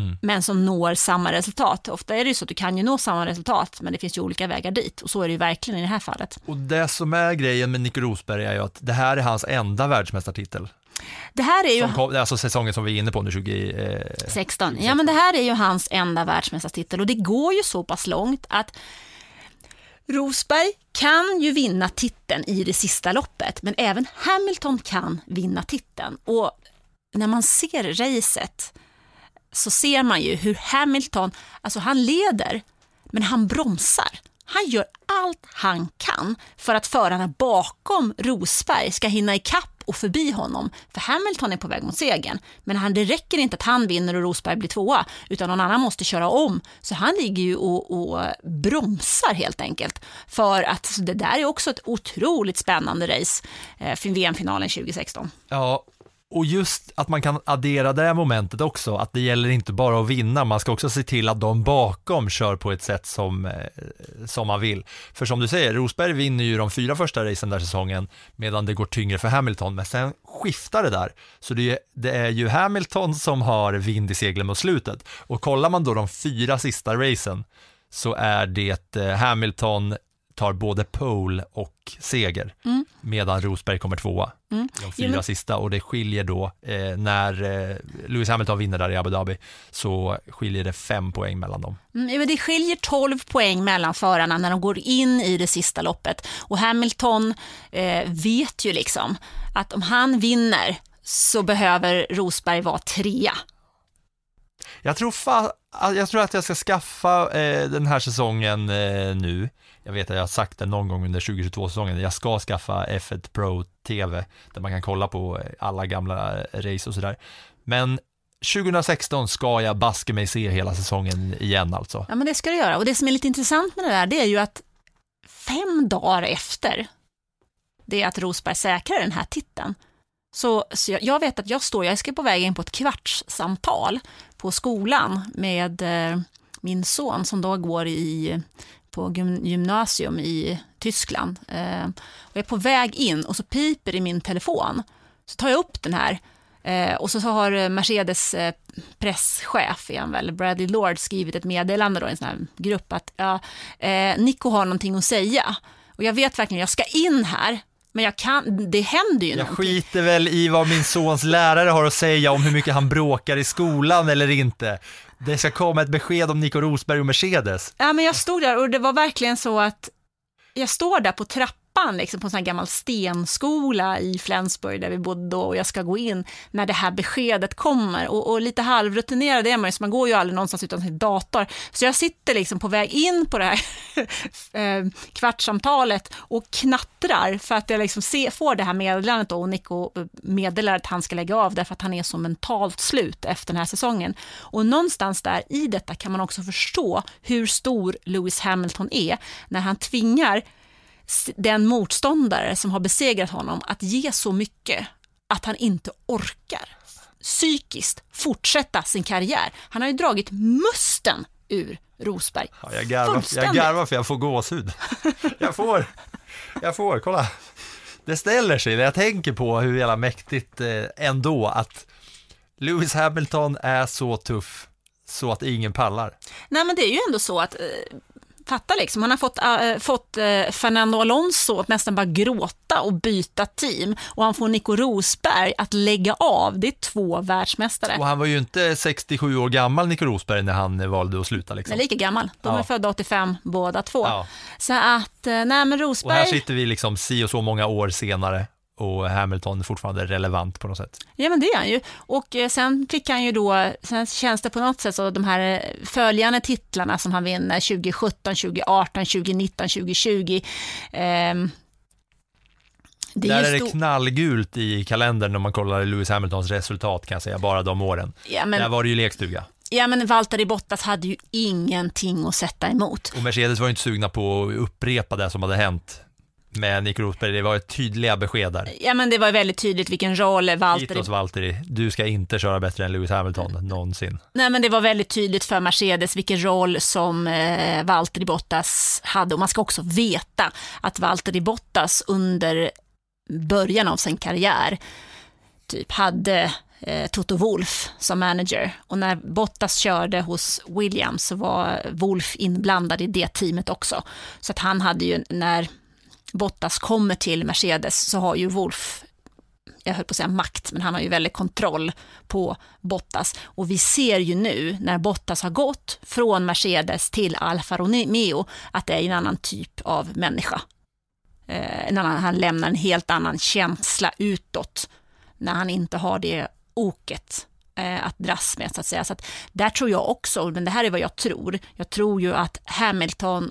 Mm. men som når samma resultat. Ofta är det ju så att du kan ju nå samma resultat, men det finns ju olika vägar dit och så är det ju verkligen i det här fallet. Och det som är grejen med Nico Rosberg är ju att det här är hans enda världsmästartitel. Det här är ju... Som kom, alltså säsongen som vi är inne på nu, 20... Eh, 16. Ja, men det här är ju hans enda världsmästartitel och det går ju så pass långt att Rosberg kan ju vinna titeln i det sista loppet, men även Hamilton kan vinna titeln. Och när man ser racet så ser man ju hur Hamilton, alltså han leder, men han bromsar. Han gör allt han kan för att förarna bakom Rosberg ska hinna ikapp och förbi honom. För Hamilton är på väg mot segern. Men han, det räcker inte att han vinner och Rosberg blir tvåa, utan någon annan måste köra om. Så han ligger ju och, och bromsar helt enkelt. För att det där är också ett otroligt spännande race eh, VM-finalen 2016. Ja, och just att man kan addera det här momentet också, att det gäller inte bara att vinna, man ska också se till att de bakom kör på ett sätt som, eh, som man vill. För som du säger, Rosberg vinner ju de fyra första racen där säsongen, medan det går tyngre för Hamilton, men sen skiftar det där. Så det är, det är ju Hamilton som har vind i seglen mot slutet. Och kollar man då de fyra sista racen, så är det eh, Hamilton tar både pole och seger, Mm. medan Rosberg kommer tvåa Mm. de fyra men- sista och det skiljer då eh, när eh, Lewis Hamilton vinner där i Abu Dhabi så skiljer det fem poäng mellan dem. Mm, ja, men det skiljer 12 poäng mellan förarna när de går in i det sista loppet. Och Hamilton eh, vet ju liksom att om han vinner så behöver Rosberg vara trea. Jag tror, fa- jag tror att jag ska skaffa eh, den här säsongen eh, nu. Jag vet att jag har sagt det någon gång under 2022-säsongen. Jag ska skaffa F1 Pro TV där man kan kolla på alla gamla race och sådär. Men 2016 ska jag baske mig se hela säsongen igen alltså. Ja, men det ska du göra. Och det som är lite intressant med det där, det är ju att fem dagar efter det att Rosberg säkrar den här titeln, så, så jag, jag vet att jag står, jag ska på väg in på ett kvartssamtal på skolan med eh, min son som då går i, på gymnasium i Tyskland. Eh, och jag är på väg in och så piper i min telefon. Så tar jag upp den här Eh, och så, har eh, Mercedes eh, presschef, är väl, Bradley Lord, skrivit ett meddelande då, i en sån här grupp att ja, eh, Nico har någonting att säga. Och jag vet verkligen, jag ska in här, men jag kan, det händer ju Jag någonting. skiter väl i vad min sons lärare har att säga om hur mycket han bråkar i skolan eller inte. Det ska komma ett besked om Nico Rosberg och Mercedes. Ja, men jag stod där och det var verkligen så att jag står där på trappan liksom, på en sån här gammal stenskola i Flensburg där vi bodde då och jag ska gå in när det här beskedet kommer. Och, och lite halvrutinerad är man ju, så man går ju aldrig någonstans utan sin dator. Så jag sitter liksom på väg in på det här eh, kvartssamtalet och knattrar för att jag liksom se, får det här meddelandet då och Nico eh, meddelar att han ska lägga av därför att han är så mentalt slut efter den här säsongen. Och någonstans där i detta kan man också förstå hur stor Lewis Hamilton är när han tvingar den motståndare som har besegrat honom att ge så mycket att han inte orkar psykiskt fortsätta sin karriär. Han har ju dragit musten ur Rosberg. Ja, jag, garvar, jag garvar för jag får gåshud. Jag får, jag får, kolla. Det ställer sig när jag tänker på hur jävla mäktigt eh, ändå att Lewis Hamilton är så tuff så att ingen pallar. Nej men det är ju ändå så att eh, fatta liksom. Han har fått, äh, fått äh, Fernando Alonso att nästan bara gråta och byta team. Och han får Nico Rosberg att lägga av. Det är två världsmästare. Och han var ju inte 67 år gammal, Nico Rosberg, när han eh, valde att sluta. Liksom. Men lika gammal. De Ja. är födda 85 båda två. Ja. Så att, eh, nej men Och här Rosberg, sitter vi liksom si och så många år senare och Hamilton är fortfarande relevant på något sätt. ja men det är han ju. Och eh, sen fick han ju då, sen känns det på något sätt så de här eh, följande titlarna som han vinner 2017, 2018, 2019, 2020. ehm, det Där ju är det knallgult i kalendern när man kollar Lewis Hamiltons resultat kan jag säga, bara de åren. Ja, men- Där var det ju lekstuga. Ja men Valtteri Bottas hade ju ingenting att sätta emot. Och Mercedes var ju inte sugna på att upprepa det som hade hänt med Nico Rosberg. Det var ett tydliga besked där. Ja men det var väldigt tydligt vilken roll Valtteri Hitås Valtteri, du ska inte köra bättre än Lewis Hamilton någonsin. Nej, men det var väldigt tydligt för Mercedes vilken roll som eh, Valtteri Bottas hade. Och man ska också veta att Valtteri Bottas under början av sin karriär typ hade eh, Toto Wolff som manager. Och när Bottas körde hos Williams så var Wolff inblandad i det teamet också. Så att han hade ju, när Bottas kommer till Mercedes så har ju Wolf, jag höll på att säga makt, men han har ju väldigt kontroll på Bottas. Och vi ser ju nu när Bottas har gått från Mercedes till Alfa Romeo att det är en annan typ av människa. Eh, en annan, han lämnar en helt annan känsla utåt när han inte har det oket eh, att dras med så att säga. Så att där tror jag också, men det här är vad jag tror, jag tror ju att Hamilton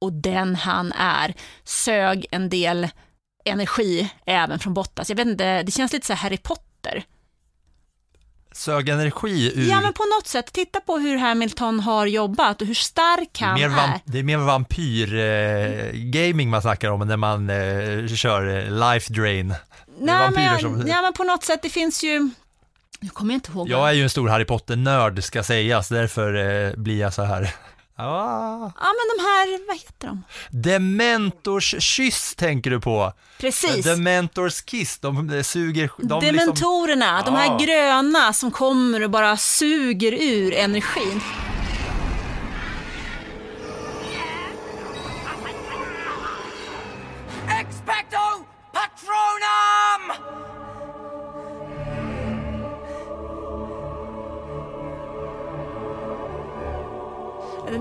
och den han är sög en del energi även från Bottas. Jag vet inte, det känns lite så här Harry Potter. Sög energi ur... Ja men på något sätt, titta på hur Hamilton har jobbat och hur stark han är. det är mer vampyr-gaming man snackar om när man eh, kör eh, life drain. Nej, men, som... ja men på något sätt, det finns ju, nu kommer jag inte ihåg. Jag är ju en stor Harry Potter-nörd ska sägas, därför eh, blir jag så här. Ah. Ja men de här, vad heter de? Dementors kyss tänker du på? Precis. Dementors kiss, de suger... De liksom- Dementorerna, de här Ja. gröna som kommer och bara suger ur energin.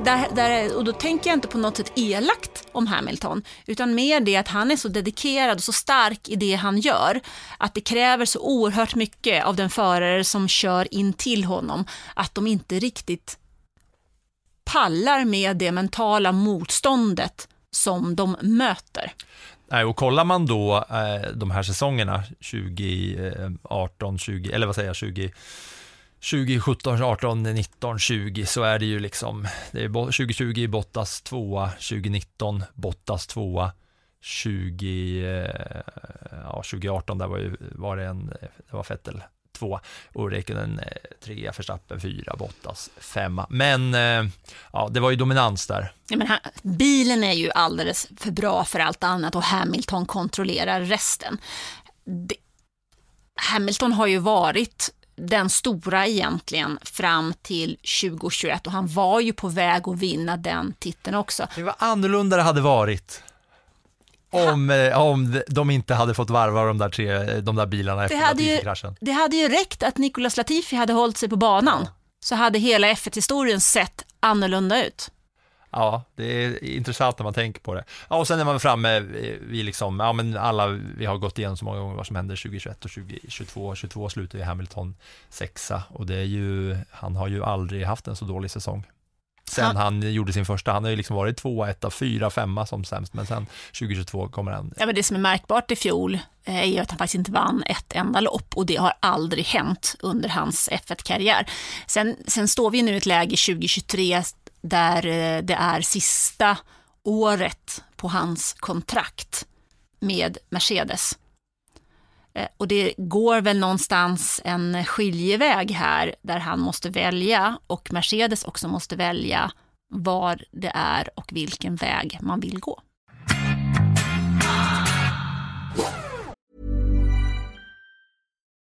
Där, där, och då tänker jag inte på något sätt elakt om Hamilton, utan mer det att han är så dedikerad och så stark i det han gör, att det kräver så oerhört mycket av den förare som kör in till honom, att de inte riktigt pallar med det mentala motståndet som de möter. Nej, och kollar man då eh, de här säsongerna, 2018, 20, eller vad säger jag, 20, 2017, 18, 19, 20, så är det ju liksom, det är 2020 Bottas tvåa, 2019 Bottas tvåa, 20, eh, ja, 2018 där var, ju, var det en, det var Vettel tvåa och Räikkönen eh, trea, Verstappen fyra, Bottas femma. Men eh, ja, det var ju dominans där. Ja, men här, bilen är ju alldeles för bra för allt annat och Hamilton kontrollerar resten. Det, Hamilton har ju varit den stora egentligen fram till 2021 och han var ju på väg att vinna den titeln också. Det var annorlunda det hade varit. Om, eh, om de inte hade fått varva de där, tre, de där bilarna efter Det ju, Latifi-kraschen. det hade ju räckt att Nicolas Latifi hade hållit sig på banan så hade hela F1-historien sett annorlunda ut. Ja, det är intressant när man tänker på det. Ja, och sen är man framme vid liksom, ja men alla, vi har gått igenom så många gånger vad som händer 2021 och 2022. 22 slutar ju Hamilton sexa och det är ju, han har ju aldrig haft en så dålig säsong. Sen Han- han gjorde sin första, han har ju liksom varit tvåa, etta, fyra, femma som sämst, men sen 2022 kommer han Ja, men det som är märkbart i fjol eh, är ju att han faktiskt inte vann ett enda lopp och det har aldrig hänt under hans F1-karriär. Sen, sen står vi nu i ett läge 2023 där eh, det är sista året på hans kontrakt med Mercedes. Eh, och det går väl någonstans en skiljeväg här där han måste välja och Mercedes också måste välja var det är och vilken väg man vill gå.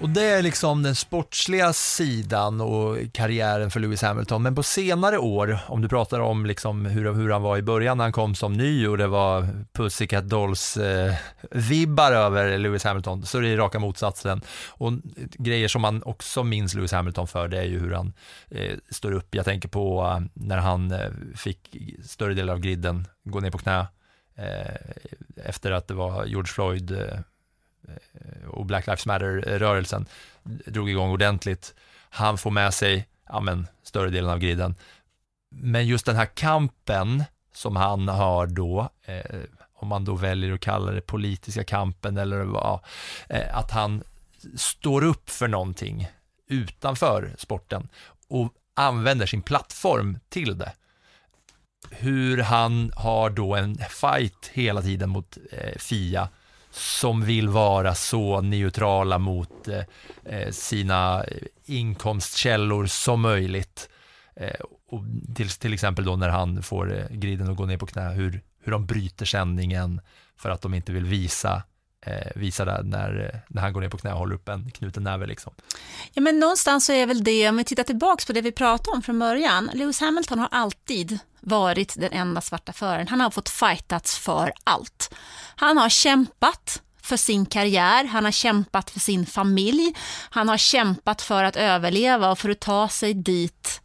Och det är liksom den sportsliga sidan och karriären för Lewis Hamilton. Men på senare år, om du pratar om liksom hur, hur han var i början när han kom som ny och det var Pussycat Dolls-vibbar eh, över Lewis Hamilton, så är det raka motsatsen. Och grejer som man också minns Lewis Hamilton för, det är ju hur han eh, står upp. Jag tänker på eh, när han eh, fick större delen av griden gå ner på knä eh, efter att det var George Floyd eh, Eh, och Black Lives Matter-rörelsen drog igång ordentligt. Han får med sig ja, men, större delen av griden. Men just den här kampen som han har då, eh, om man då väljer att kalla det politiska kampen eller vad, eh, att han står upp för någonting utanför sporten och använder sin plattform till det. Hur han har då en fight hela tiden mot eh, Fia som vill vara så neutrala mot eh, eh, sina inkomstkällor som möjligt. Eh, och till, till exempel då när han får eh, griden att gå ner på knä, hur, hur de bryter sändningen för att de inte vill visa eh, visar där när, när han går ner på knä och håller upp en knuten näve. Liksom. Ja, men någonstans så är väl det, om vi tittar tillbaka på det vi pratade om från början, Lewis Hamilton har alltid varit den enda svarta föraren. Han har fått fightats för allt. Han har kämpat för sin karriär, han har kämpat för sin familj, han har kämpat för att överleva och för att ta sig dit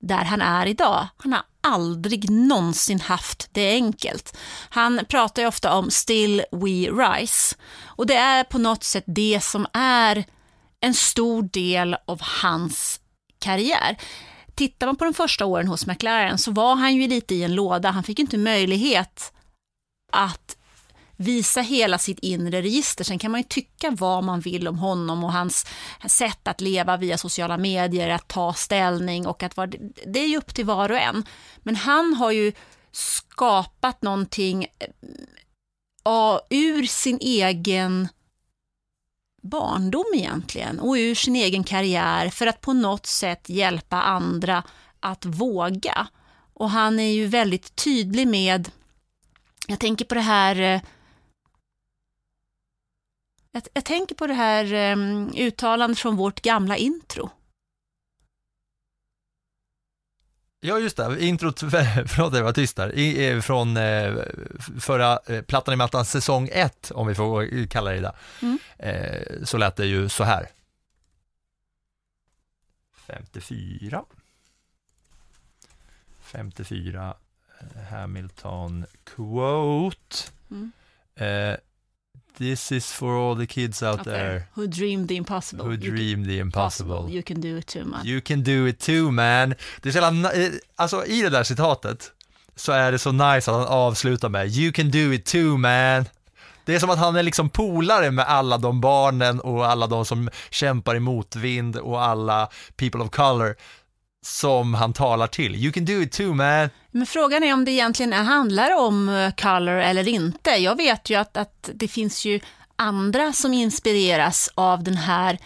där han är idag. Han har aldrig någonsin haft det enkelt. Han pratar ju ofta om still we rise och det är på något sätt det som är en stor del av hans karriär. Tittar man på de första åren hos McLaren så var han ju lite i en låda. Han fick inte möjlighet att visa hela sitt inre register. Sen kan man ju tycka vad man vill om honom och hans sätt att leva via sociala medier, att ta ställning och att vara... Det är ju upp till var och en. Men han har ju skapat någonting eh, ja, ur sin egen barndom egentligen och ur sin egen karriär för att på något sätt hjälpa andra att våga. Och han är ju väldigt tydlig med, jag tänker på det här eh, jag, jag tänker på det här um, uttalandet från vårt gamla intro. Ja, just det. Introt, förlåt jag var tyst där, I, från eh, förra eh, Plattan i mattan säsong 1, om vi får kalla det det, mm. eh, så lät det ju så här. 54. 54 Hamilton quote. Mm. Eh, This is for all the kids out, out there. there. Who dreamed the impossible. Who dreamed the impossible. Possible. You can do it too man. You can do it too man. Det är så jävla, alltså i det där citatet så är det så nice att han avslutar med You can do it too man. Det är som att han är liksom polare med alla de barnen och alla de som kämpar i motvind och alla people of color som han talar till. You can do it too man. Men frågan är om det egentligen handlar om eh, color eller inte. Jag vet ju att, att det finns ju andra som inspireras av den här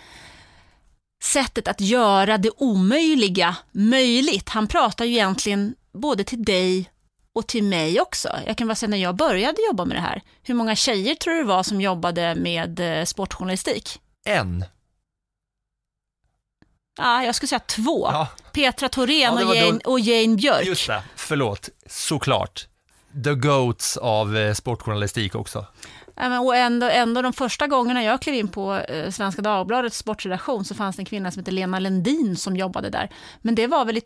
sättet att göra det omöjliga möjligt. Han pratar ju egentligen både till dig och till mig också. Jag kan bara säga när jag började jobba med det här, hur många tjejer tror du det var som jobbade med eh, sportjournalistik? En. Ja, jag skulle säga två. Ja. Petra Thorén ja, och, Jane, och Jane Björk. Just det, förlåt, såklart. The Goats av eh, sportjournalistik också. Och ändå, ändå de första gångerna jag klev in på eh, Svenska Dagbladets sportredaktion så fanns det en kvinna som hette Lena Lendin som jobbade där. Men det var väl,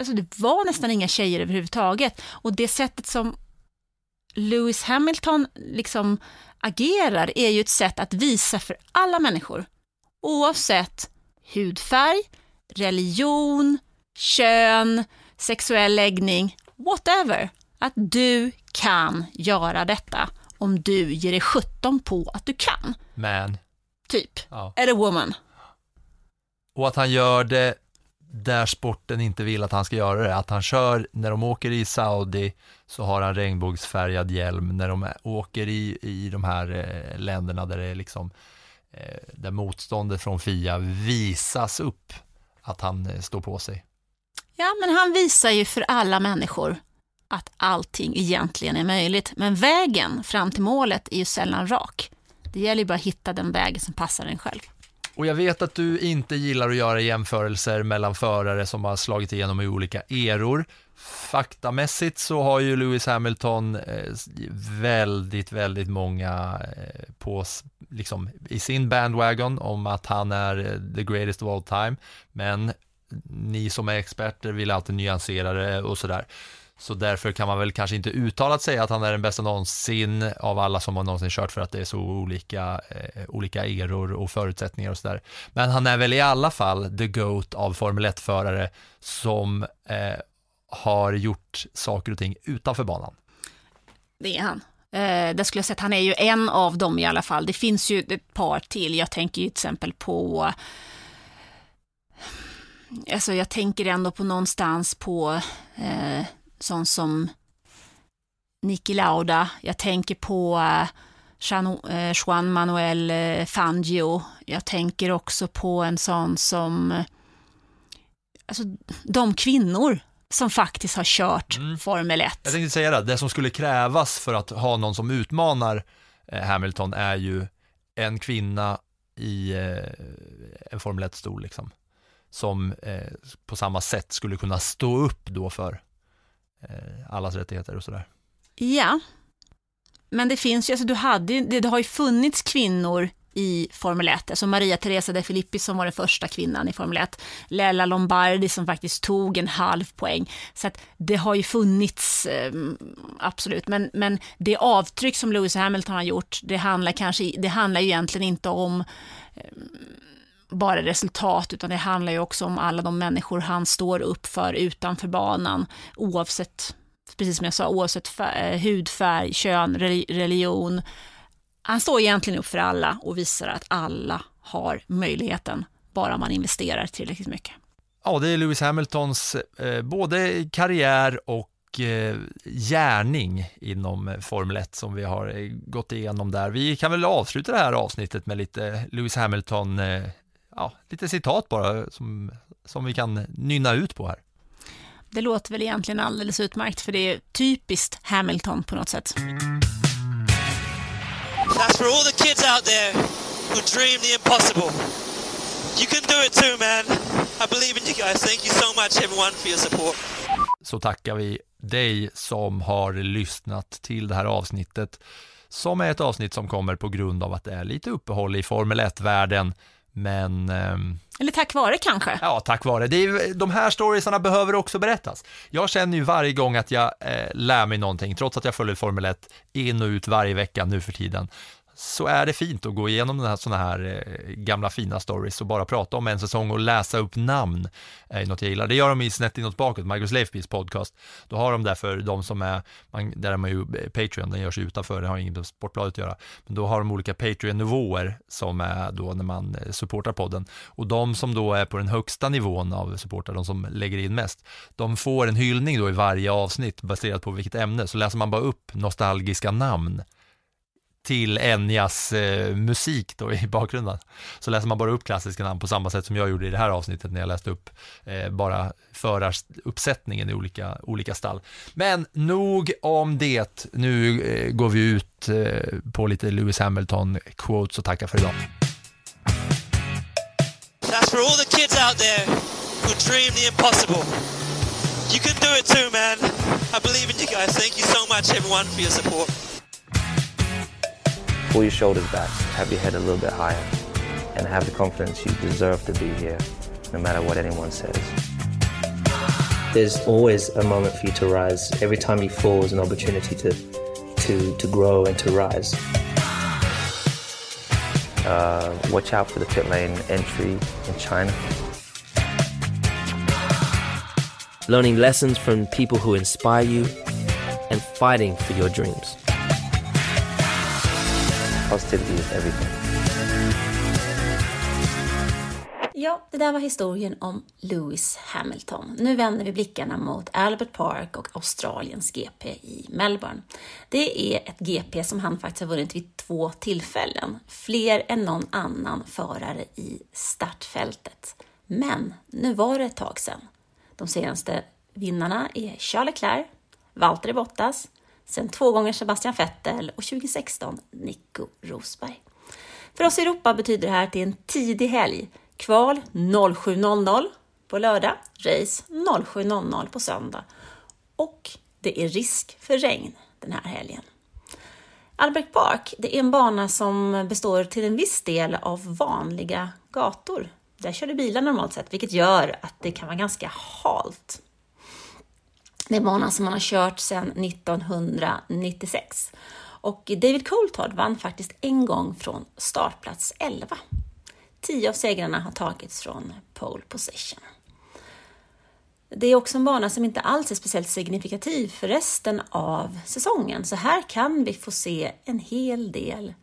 alltså det var nästan inga tjejer överhuvudtaget. Och det sättet som Lewis Hamilton liksom agerar är ju ett sätt att visa för alla människor, oavsett hudfärg, religion, kön, sexuell läggning, whatever. att du kan göra detta om du ger dig sjutton på att du kan. Man. Typ. Ja. Eller woman. Och att han gör det där sporten inte vill att han ska göra det. Att han kör, när de åker i Saudi så har han regnbågsfärgad hjälm. När de åker i, i de här eh, länderna där det är liksom eh, där motståndet från FIA visas upp att han eh, står på sig. Ja, men han visar ju för alla människor att allting egentligen är möjligt. Men vägen fram till målet är ju sällan rak. Det gäller ju bara att hitta den vägen som passar en själv. Och jag vet att du inte gillar att göra jämförelser mellan förare som har slagit igenom i olika eror. Faktamässigt så har ju Lewis Hamilton eh, väldigt, väldigt många eh, på, liksom, i sin bandwagon om att han är eh, the greatest of all time. Men ni som är experter vill alltid nyansera det och sådär. Så därför kan man väl kanske inte uttalat säga att han är den bästa någonsin av alla som har någonsin kört för att det är så olika, eh, olika eror och förutsättningar och sådär. Men han är väl i alla fall the GOAT av Formel 1-förare som eh, har gjort saker och ting utanför banan. Det är han. Eh, det skulle jag säga att han är ju en av dem i alla fall. Det finns ju ett par till. Jag tänker ju till exempel på Alltså jag tänker ändå på någonstans på eh, sån som Niki Lauda. Jag tänker på eh, eh, Juan Manuel eh, Fangio. Jag tänker också på en sån som, eh, alltså de kvinnor som faktiskt har kört mm. Formel 1. Jag tänkte säga det, det som skulle krävas för att ha någon som utmanar eh, Hamilton är ju en kvinna i eh, en Formel 1-stol liksom. Som eh, på samma sätt skulle kunna stå upp då för allas rättigheter och sådär. Ja, men det finns ju, alltså du hade, det, det har ju funnits kvinnor i Formel 1, alltså Maria Teresa de Filippi som var den första kvinnan i Formel 1, Lella Lombardi som faktiskt tog en halv poäng. Så att det har ju funnits, eh, absolut, men, men det avtryck som Lewis Hamilton har gjort, det handlar kanske, det handlar ju egentligen inte om eh, bara resultat, utan det handlar ju också om alla de människor han står upp för utanför banan, oavsett, precis som jag sa, oavsett färg, hudfärg, kön, religion. Han står egentligen upp för alla och visar att alla har möjligheten, bara man investerar tillräckligt mycket. Ja, det är Lewis Hamiltons eh, både karriär och eh, gärning inom Formel 1 som vi har eh, gått igenom där. Vi kan väl avsluta det här avsnittet med lite Lewis Hamilton eh, ja, lite citat bara som, som vi kan nynna ut på här. Det låter väl egentligen alldeles utmärkt för det är typiskt Hamilton på något sätt. That's for all the kids out there who dream the impossible. You can do it too man. I believe in you guys. Thank you so much everyone for your support. Så tackar vi dig som har lyssnat till det här avsnittet som är ett avsnitt som kommer på grund av att det är lite uppehåll i Formel 1-världen men... Ehm, Eller tack vare kanske? Ja, tack vare. Det är, de här storiesarna behöver också berättas. Jag känner ju varje gång att jag eh, lär mig någonting, trots att jag följer Formel 1 in och ut varje vecka nu för tiden, så är det fint att gå igenom den här, såna här eh, gamla fina stories och bara prata om en säsong och läsa upp namn eh, är något jag gillar. Det gör de i Snett inåt bakåt, Marcus Leifbys podcast. Då har de där för de som är, man, där är man ju eh, Patreon, den görs utanför, det har inget med Sportbladet att göra. Men då har de olika Patreon-nivåer som är då när man supportar podden. Och de som då är på den högsta nivån av supportrar, de som lägger in mest, de får en hyllning då i varje avsnitt baserat på vilket ämne. Så läser man bara upp nostalgiska namn till Enjas eh, musik då i bakgrunden. Så läser man bara upp klassiska namn på samma sätt som jag gjorde i det här avsnittet när jag läste upp eh, bara föraruppsättningen i olika, olika stall. Men nog om det. Nu eh, går vi ut eh, på lite Lewis Hamilton-quotes och tackar för idag. That's for all the kids out there who dream the impossible. You can do it too man. I believe in you guys. Thank you so much everyone for your support. Pull your shoulders back, have your head a little bit higher, and have the confidence you deserve to be here, no matter what anyone says. There's always a moment for you to rise. Every time you fall is an opportunity to, to, to grow and to rise. Uh, watch out for the pit lane entry in China. Learning lessons from people who inspire you and fighting for your dreams. Positivity is everything. Ja, det där var historien om Lewis Hamilton. Nu vänder vi blickarna mot Albert Park och Australiens GP i Melbourne. Det är ett GP som han faktiskt har vunnit vid två tillfällen, fler än någon annan förare i startfältet. Men nu var det ett tag sedan. De senaste vinnarna är Charles Leclerc, Valtteri Bottas, sen två gånger Sebastian Vettel och 2016 Nico Rosberg. För oss i Europa betyder det här att det är en tidig helg Kval 07.00 på lördag, race 07.00 på söndag och det är risk för regn den här helgen. Albert Park det är en bana som består till en viss del av vanliga gator. Där kör du bilar normalt sett, vilket gör att det kan vara ganska halt. Det är banan som man har kört sedan 1996 och David Coulthard vann faktiskt en gång från startplats 11. Tio av segrarna har tagits från pole position. Det är också en bana som inte alls är speciellt signifikativ för resten av säsongen, så här kan vi få se en hel del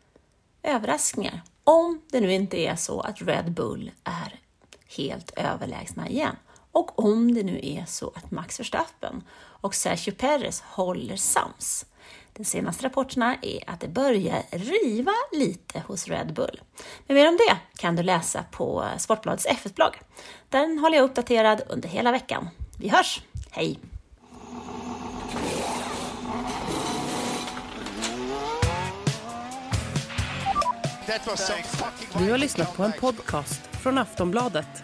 överraskningar. Om det nu inte är så att Red Bull är helt överlägsna igen. Och om det nu är så att Max Verstappen och Sergio Perez håller sams. De senaste rapporterna är att det börjar riva lite hos Red Bull. Men mer om det kan du läsa på Sportbladets F1-blogg. Den håller jag uppdaterad under hela veckan. Vi hörs! Hej! Du har lyssnat på en podcast från Aftonbladet.